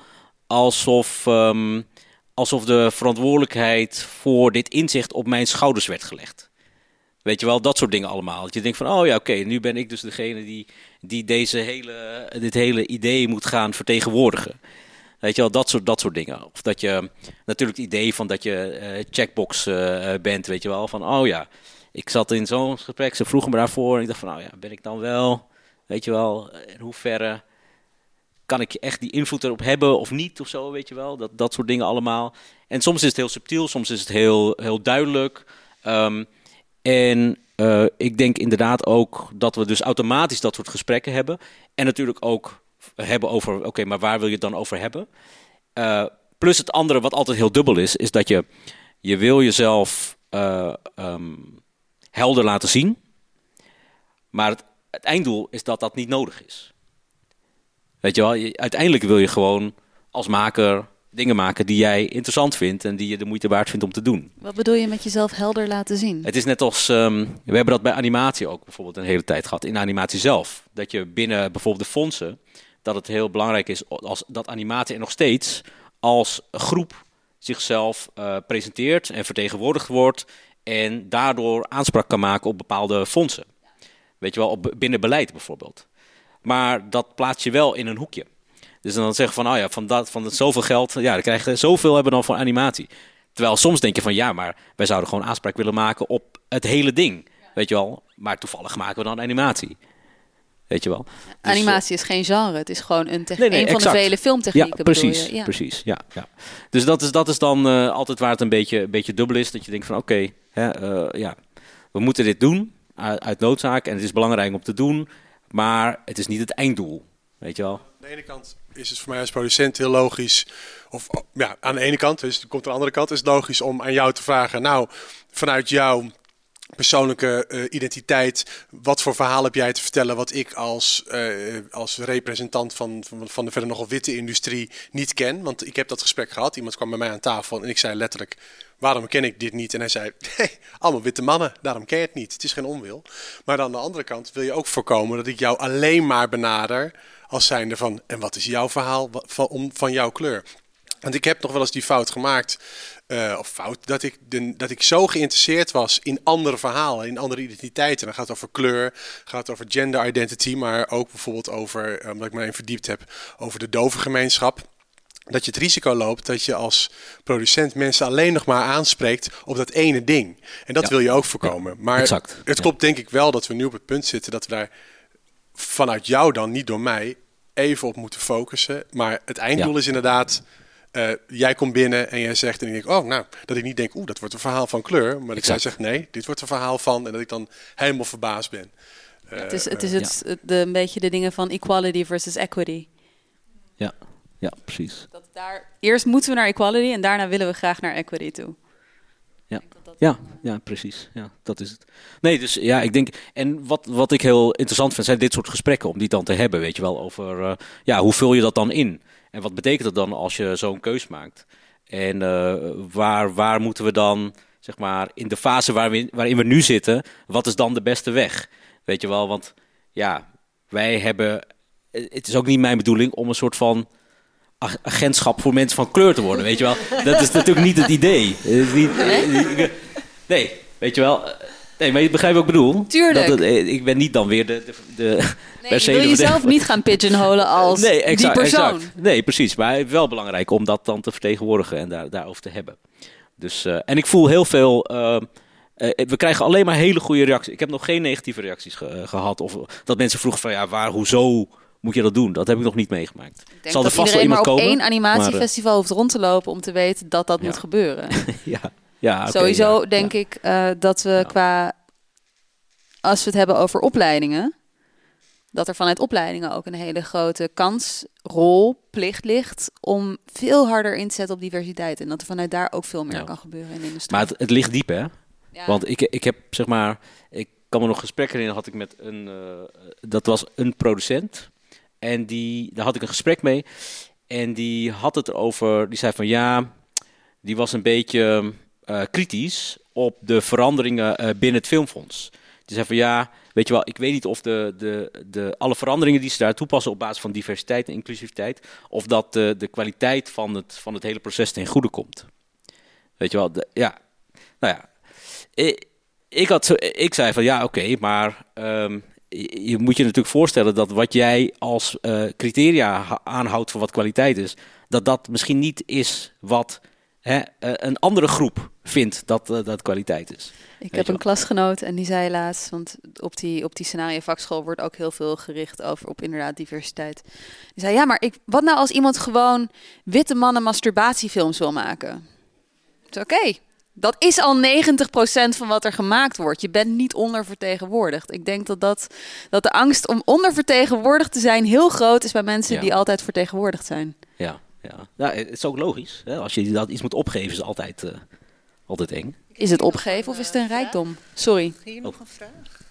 alsof, um, alsof de verantwoordelijkheid voor dit inzicht op mijn schouders werd gelegd. Weet je wel, dat soort dingen allemaal. Dat je denkt van, oh ja, oké, nu ben ik dus degene die, die deze hele, dit hele idee moet gaan vertegenwoordigen. Weet je wel, dat soort, dat soort dingen. Of dat je natuurlijk het idee van dat je uh, checkbox uh, bent, weet je wel. Van, oh ja, ik zat in zo'n gesprek, ze vroegen me daarvoor. En ik dacht van, oh ja, ben ik dan wel, weet je wel, in hoeverre kan ik echt die invloed erop hebben of niet of zo, weet je wel. Dat, dat soort dingen allemaal. En soms is het heel subtiel, soms is het heel, heel duidelijk. Um, en uh, ik denk inderdaad ook dat we dus automatisch dat soort gesprekken hebben. En natuurlijk ook hebben over, oké, maar waar wil je het dan over hebben? Uh, plus het andere wat altijd heel dubbel is, is dat je, je wil jezelf uh, um, helder laten zien. Maar het, het, einddoel is dat dat niet nodig is. Weet je wel, je, uiteindelijk wil je gewoon als maker dingen maken die jij interessant vindt en die je de moeite waard vindt om te doen. Wat bedoel je met jezelf helder laten zien? Het is net als, um, we hebben dat bij animatie ook bijvoorbeeld een hele tijd gehad, in animatie zelf. Dat je binnen bijvoorbeeld de fondsen, dat het heel belangrijk is als, dat animatie er nog steeds als groep zichzelf uh, presenteert en vertegenwoordigd wordt en daardoor aanspraak kan maken op bepaalde fondsen. Weet je wel, op binnen beleid bijvoorbeeld. Maar dat plaats je wel in een hoekje. Dus dan zeggen van, oh ja, van dat, van dat zoveel geld, ja, dan krijg je zoveel hebben dan voor animatie. Terwijl soms denk je van, ja, maar wij zouden gewoon aanspraak willen maken op het hele ding. Weet je wel, maar toevallig maken we dan animatie. Weet je wel. Dus, animatie is geen genre, het is gewoon een, nee, nee, een van de vele filmtechnieken. Ja, precies, ja. precies. Ja, ja. Dus dat is, dat is dan uh, altijd waar het een beetje, een beetje dubbel is. Dat je denkt van, oké, okay, uh, ja, we moeten dit doen uit, uit noodzaak. En het is belangrijk om te doen, maar het is niet het einddoel. Weet je wel. Aan de ene kant is het voor mij als producent heel logisch. Of ja, aan de ene kant, dus komt aan de andere kant, is het logisch om aan jou te vragen. Nou, vanuit jouw persoonlijke uh, identiteit, wat voor verhaal heb jij te vertellen wat ik als, uh, als representant van, van, de verder nogal witte industrie niet ken? Want ik heb dat gesprek gehad. Iemand kwam bij mij aan tafel en ik zei letterlijk: waarom ken ik dit niet? En hij zei, <laughs> hey, allemaal witte mannen, daarom ken je het niet. Het is geen onwil. Maar aan de andere kant wil je ook voorkomen dat ik jou alleen maar benader als zijnde van, en wat is jouw verhaal van, van jouw kleur? Want ik heb nog wel eens die fout gemaakt, uh, of fout, dat ik, de, dat ik zo geïnteresseerd was in andere verhalen, in andere identiteiten. Dan gaat het over kleur, gaat het over gender identity, maar ook bijvoorbeeld over, omdat um, ik me even verdiept heb, over de dove gemeenschap dat je het risico loopt dat je als producent mensen alleen nog maar aanspreekt op dat ene ding. En dat Ja. wil je ook voorkomen. maar exact. het klopt denk ik wel dat we nu op het punt zitten dat we daar vanuit jou dan, niet door mij, even op moeten focussen. Maar het einddoel Ja. is inderdaad, eh, jij komt binnen en jij zegt en ik denk, oh nou, dat ik niet denk, oeh, dat wordt een verhaal van kleur. Maar dat jij Exact. zegt, nee, dit wordt een verhaal van en dat ik dan helemaal verbaasd ben. Eh, Het is, het is eh, het, het- de, een beetje de dingen van equality versus equity. Ja, ja precies. Dat daar, eerst moeten we naar equality en daarna willen we graag naar equity toe. Ja, ja, ja precies. Ja, dat is het. Nee, dus ja, ik denk. En wat, wat ik heel interessant vind, zijn dit soort gesprekken om die dan te hebben. Weet je wel, over eh, ja, hoe vul je dat dan in? En wat betekent dat dan als je zo'n keus maakt? En eh, waar, waar moeten we dan, zeg maar, in de fase waar we, waarin we nu zitten, wat is dan de beste weg? Weet je wel, want ja, wij hebben. eh, Het is ook niet mijn bedoeling om een soort van ag- agentschap voor mensen van kleur te worden, weet je wel. Dat is natuurlijk niet het idee. Niet, nee, weet je wel. Nee, maar je begrijpt wat ik bedoel. Tuurlijk. Dat het, eh, ik ben niet dan weer de, de, de Nee, <laughs> je wil jezelf niet gaan pigeonholen <laughs> als nee, exact, die persoon. exact. Nee, precies. Maar het is wel belangrijk om dat dan te vertegenwoordigen en daar, daarover te hebben. Dus, eh, en ik voel heel veel. eh, we krijgen alleen maar hele goede reacties. Ik heb nog geen negatieve reacties ge- eh, gehad. Of dat mensen vroegen van ja, waar, hoezo moet je dat doen? Dat heb ik nog niet meegemaakt. Ik denk Zal er dat vast wel iedereen maar iemand op komen? één maar, animatiefestival hoeft rond te lopen om te weten dat dat Ja. moet gebeuren. <laughs> ja, ja, Sowieso ja, denk ik eh, dat we qua, als we het hebben over opleidingen, dat er vanuit opleidingen ook een hele grote kans, rol, plicht ligt om veel harder in te zetten op diversiteit. En dat er vanuit daar ook veel meer kan gebeuren in de industrie. Maar het, het ligt diep, hè? Want ik, ik heb zeg maar, ik kan me nog gesprekken in had ik met een, uh, dat was een producent. En die, daar had ik een gesprek mee. En die had het erover, die zei van ja, die was een beetje uh, kritisch op de veranderingen uh, binnen het filmfonds. Die zei van ja, weet je wel, ik weet niet of de, de, de, alle veranderingen die ze daar toepassen op basis van diversiteit en inclusiviteit, of dat de, de kwaliteit van het, van het hele proces ten goede komt. Weet je wel, ja, nou ja. Ik, ik, ik zei van ja, oké, maar um, je moet je natuurlijk voorstellen dat wat jij als criteria aanhoudt voor wat kwaliteit is, dat dat misschien niet is wat hè, uh, een andere groep vindt dat uh, dat kwaliteit is. Ik heb een klasgenoot en die zei laatst, want op die, op die scenario vakschool wordt ook heel veel gericht over op inderdaad diversiteit. Die zei ja, maar ik, wat nou als iemand gewoon witte mannen masturbatiefilms wil maken? Oké, okay, dat is al 90% van wat er gemaakt wordt. Je bent niet ondervertegenwoordigd. Ik denk dat, dat, dat de angst om ondervertegenwoordigd te zijn heel groot is bij mensen Ja. die altijd vertegenwoordigd zijn. Ja, ja. ja het is ook logisch. Hè? Als je dat iets moet opgeven, is het altijd, eh, altijd eng. Is het opgeven of is het een rijkdom? Sorry. Hier nog een vraag?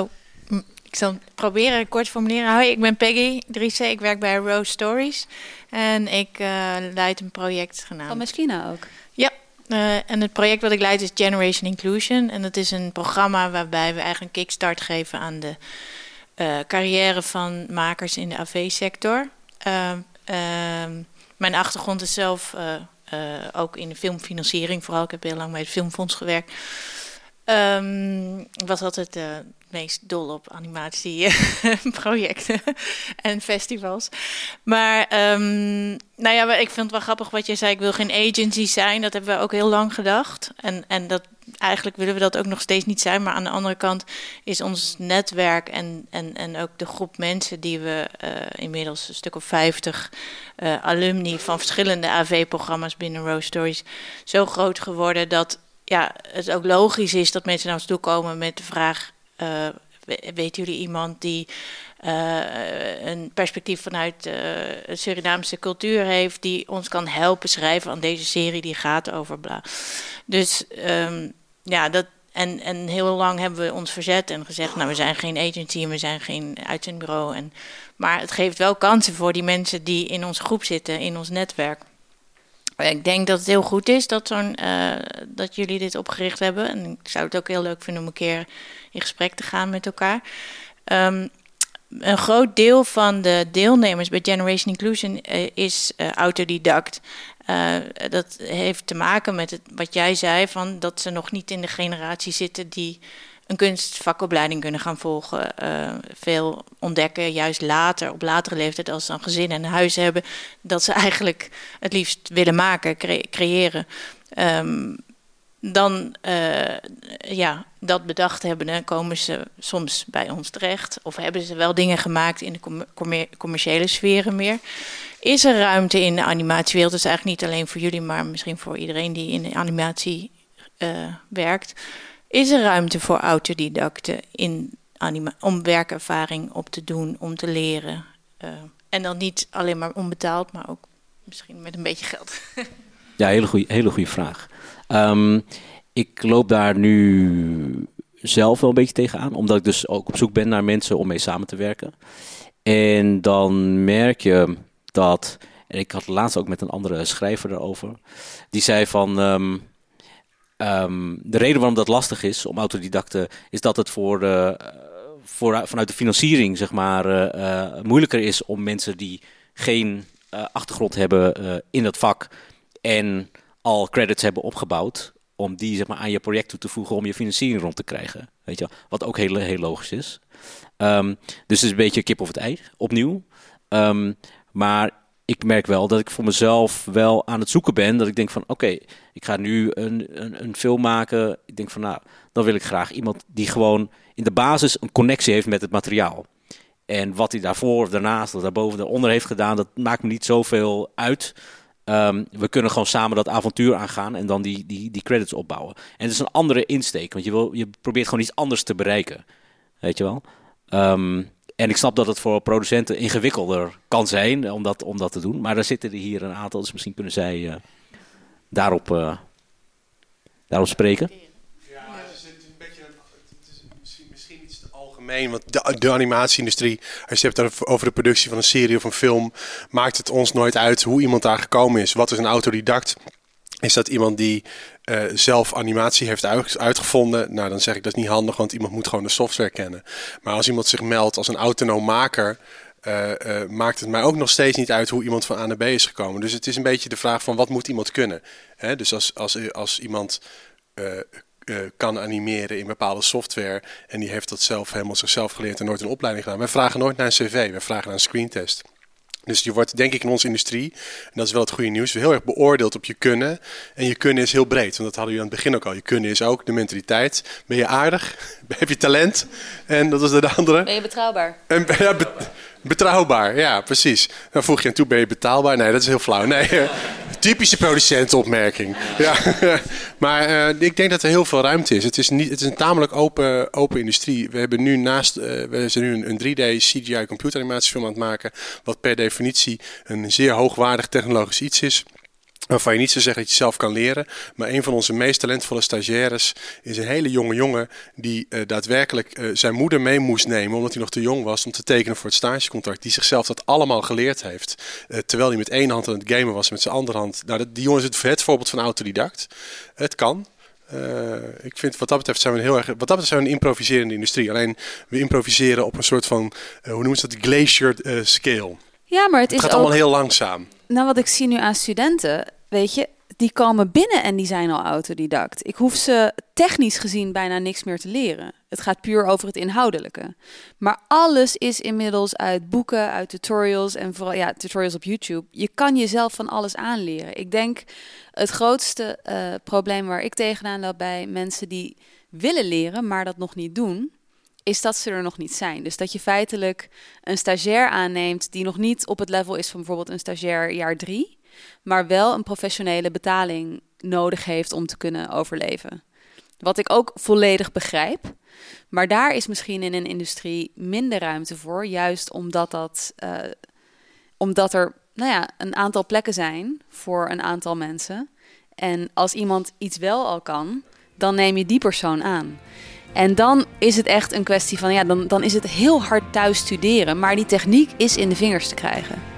Oh, hm, ik zal het proberen kort te formuleren. Hoi, ik ben Peggy Driessen. Ik werk bij Rose Stories. En ik eh, leid een project genaamd... Van Meschina ook? Ja, eh, en het project wat ik leid is Generation Inclusion. En dat is een programma waarbij we eigenlijk een kickstart geven aan de eh, carrière van makers in de AV-sector. Uh, mijn achtergrond is zelf uh, uh, ook in de filmfinanciering, vooral. Ik heb heel lang bij het Filmfonds gewerkt. Um, ik was altijd meest dol op animatieprojecten <laughs> en festivals. Maar um, nou ja, ik vind het wel grappig wat je zei. Ik wil geen agency zijn. Dat hebben we ook heel lang gedacht. En, en dat, eigenlijk willen we dat ook nog steeds niet zijn. Maar aan de andere kant is ons netwerk en, en, en ook de groep mensen die we uh, inmiddels een stuk of 50 uh, alumni van verschillende AV-programma's binnen Rose Stories zo groot geworden dat ja, het ook logisch is dat mensen naar ons toe komen met de vraag: weten jullie iemand die uh, een perspectief vanuit uh, Surinaamse cultuur heeft, die ons kan helpen schrijven aan deze serie die gaat over bla. Dus um, ja, dat. En, en heel lang hebben we ons verzet en gezegd: Nou, we zijn geen agency en we zijn geen uitzendbureau. En, maar het geeft wel kansen voor die mensen die in onze groep zitten, in ons netwerk. Ik denk dat het heel goed is dat, zo'n, uh, dat jullie dit opgericht hebben. En ik zou het ook heel leuk vinden om een keer in gesprek te gaan met elkaar. Um, een groot deel van de deelnemers bij Generation Inclusion uh, is uh, autodidact. dat heeft te maken met het, wat jij zei, van dat ze nog niet in de generatie zitten die een kunstvakopleiding kunnen gaan volgen. Uh, veel ontdekken juist later, op latere leeftijd, als ze een gezin en huis hebben, dat ze eigenlijk het liefst willen maken, cre creëren. Um, dan, uh, ja, dat bedacht hebben, komen ze soms bij ons terecht. Of hebben ze wel dingen gemaakt in de com commer commerciële sferen meer. Is er ruimte in de animatiewereld? Is eigenlijk niet alleen voor jullie, maar misschien voor iedereen die in de animatie uh, werkt. Is er ruimte voor autodidacten in anima om werkervaring op te doen, om te leren? Uh, en dan niet alleen maar onbetaald, maar ook misschien met een beetje geld. <laughs> ja, hele goede hele goede vraag. Um, ik loop daar nu zelf wel een beetje tegenaan, omdat ik dus ook op zoek ben naar mensen om mee samen te werken. En dan merk je dat, en ik had laatst ook met een andere schrijver erover, die zei van. Um, Um, de reden waarom dat lastig is om autodidacten is dat het voor, uh, voor vanuit de financiering zeg maar, uh, uh, moeilijker is om mensen die geen achtergrond hebben in dat vak en al credits hebben opgebouwd, om die zeg maar, aan je project toe te voegen om je financiering rond te krijgen. Weet je, wat ook heel, heel logisch is. Um, dus het is een beetje kip of het ei, opnieuw. Um, maar ik merk wel dat ik voor mezelf wel aan het zoeken ben. Dat ik denk van oké, ik ga nu een, een, een, film maken. Ik denk van nou, dan wil ik graag iemand die gewoon in de basis een connectie heeft met het materiaal. En wat hij daarvoor of daarnaast of daarboven daaronder heeft gedaan, dat maakt me niet zoveel uit. Um, we kunnen gewoon samen dat avontuur aangaan en dan die, die, die credits opbouwen. En het is een andere insteek, want je, wil, je probeert gewoon iets anders te bereiken. Weet je wel? Um, En ik snap dat het voor producenten ingewikkelder kan zijn om dat, om dat te doen. Maar er zitten er hier een aantal, dus misschien kunnen zij daarop, daarop spreken. Want de, de animatieindustrie, als je het hebt over de productie van een serie of een film, maakt het ons nooit uit hoe iemand daar gekomen is. Wat is een autodidact? Is dat iemand die uh, zelf animatie heeft uitgevonden? Nou, dan zeg ik dat is niet handig, want iemand moet gewoon de software kennen. Maar als iemand zich meldt als een autonoom maker, uh, uh, maakt het mij ook nog steeds niet uit hoe iemand van A naar B is gekomen. Dus het is een beetje de vraag van wat moet iemand kunnen? Hè? Dus als, als, als iemand kan animeren in bepaalde software. En die heeft dat zelf helemaal zichzelf geleerd en nooit een opleiding gedaan. Wij vragen nooit naar een cv, wij vragen naar een screentest. Dus je wordt denk ik in onze industrie, en dat is wel het goede nieuws, heel erg beoordeeld op je kunnen. En je kunnen is heel breed, want dat hadden jullie aan het begin ook al. Je kunnen is ook de mentaliteit. Ben je aardig? <laughs> Heb je talent? En dat is de andere. Ben je betrouwbaar? En, <laughs> ja, betrouwbaar, ja, precies. Dan voeg je aan toe, ben je betaalbaar? Nee, dat is heel flauw. Nee, <laughs> Typische producentenopmerking. <laughs> Ja. <laughs> maar uh, ik denk dat er heel veel ruimte is. Het is, niet, het is een tamelijk open, open industrie. We hebben nu naast, uh, we zijn nu een, 3D CGI computeranimatiefilm aan het maken. Wat per definitie een zeer hoogwaardig technologisch iets is waarvan je niet zo zeggen dat je zelf kan leren. Maar een van onze meest talentvolle stagiaires is een hele jonge jongen die uh, daadwerkelijk uh, zijn moeder mee moest nemen omdat hij nog te jong was om te tekenen voor het stagecontract. Die zichzelf dat allemaal geleerd heeft. Uh, terwijl hij met één hand aan het gamen was, met zijn andere hand. Nou, die jongen is het, het voorbeeld van autodidact. Het kan. ik vind wat dat betreft zijn we een heel erg. Wat dat betreft zijn we een improviserende industrie. Alleen we improviseren op een soort van. hoe noemen ze dat? Glacier scale. Ja, maar het, het is gaat allemaal heel langzaam. Nou, wat ik zie nu aan studenten, weet je, die komen binnen en die zijn al autodidact. Ik hoef ze technisch gezien bijna niks meer te leren. Het gaat puur over het inhoudelijke. Maar alles is inmiddels uit boeken, uit tutorials en vooral ja, tutorials op YouTube. Je kan jezelf van alles aanleren. Ik denk het grootste uh, probleem waar ik tegenaan loop bij mensen die willen leren, maar dat nog niet doen, is dat ze er nog niet zijn. Dus dat je feitelijk een stagiair aanneemt die nog niet op het level is van bijvoorbeeld een stagiair jaar drie maar wel een professionele betaling nodig heeft om te kunnen overleven. Wat ik ook volledig begrijp. Maar daar is misschien in een industrie minder ruimte voor, juist omdat, dat, uh, omdat er nou ja, een aantal plekken zijn voor een aantal mensen. En als iemand iets wel al kan, dan neem je die persoon aan. En dan is het echt een kwestie van, ja, dan, dan is het heel hard thuis studeren, maar die techniek is in de vingers te krijgen.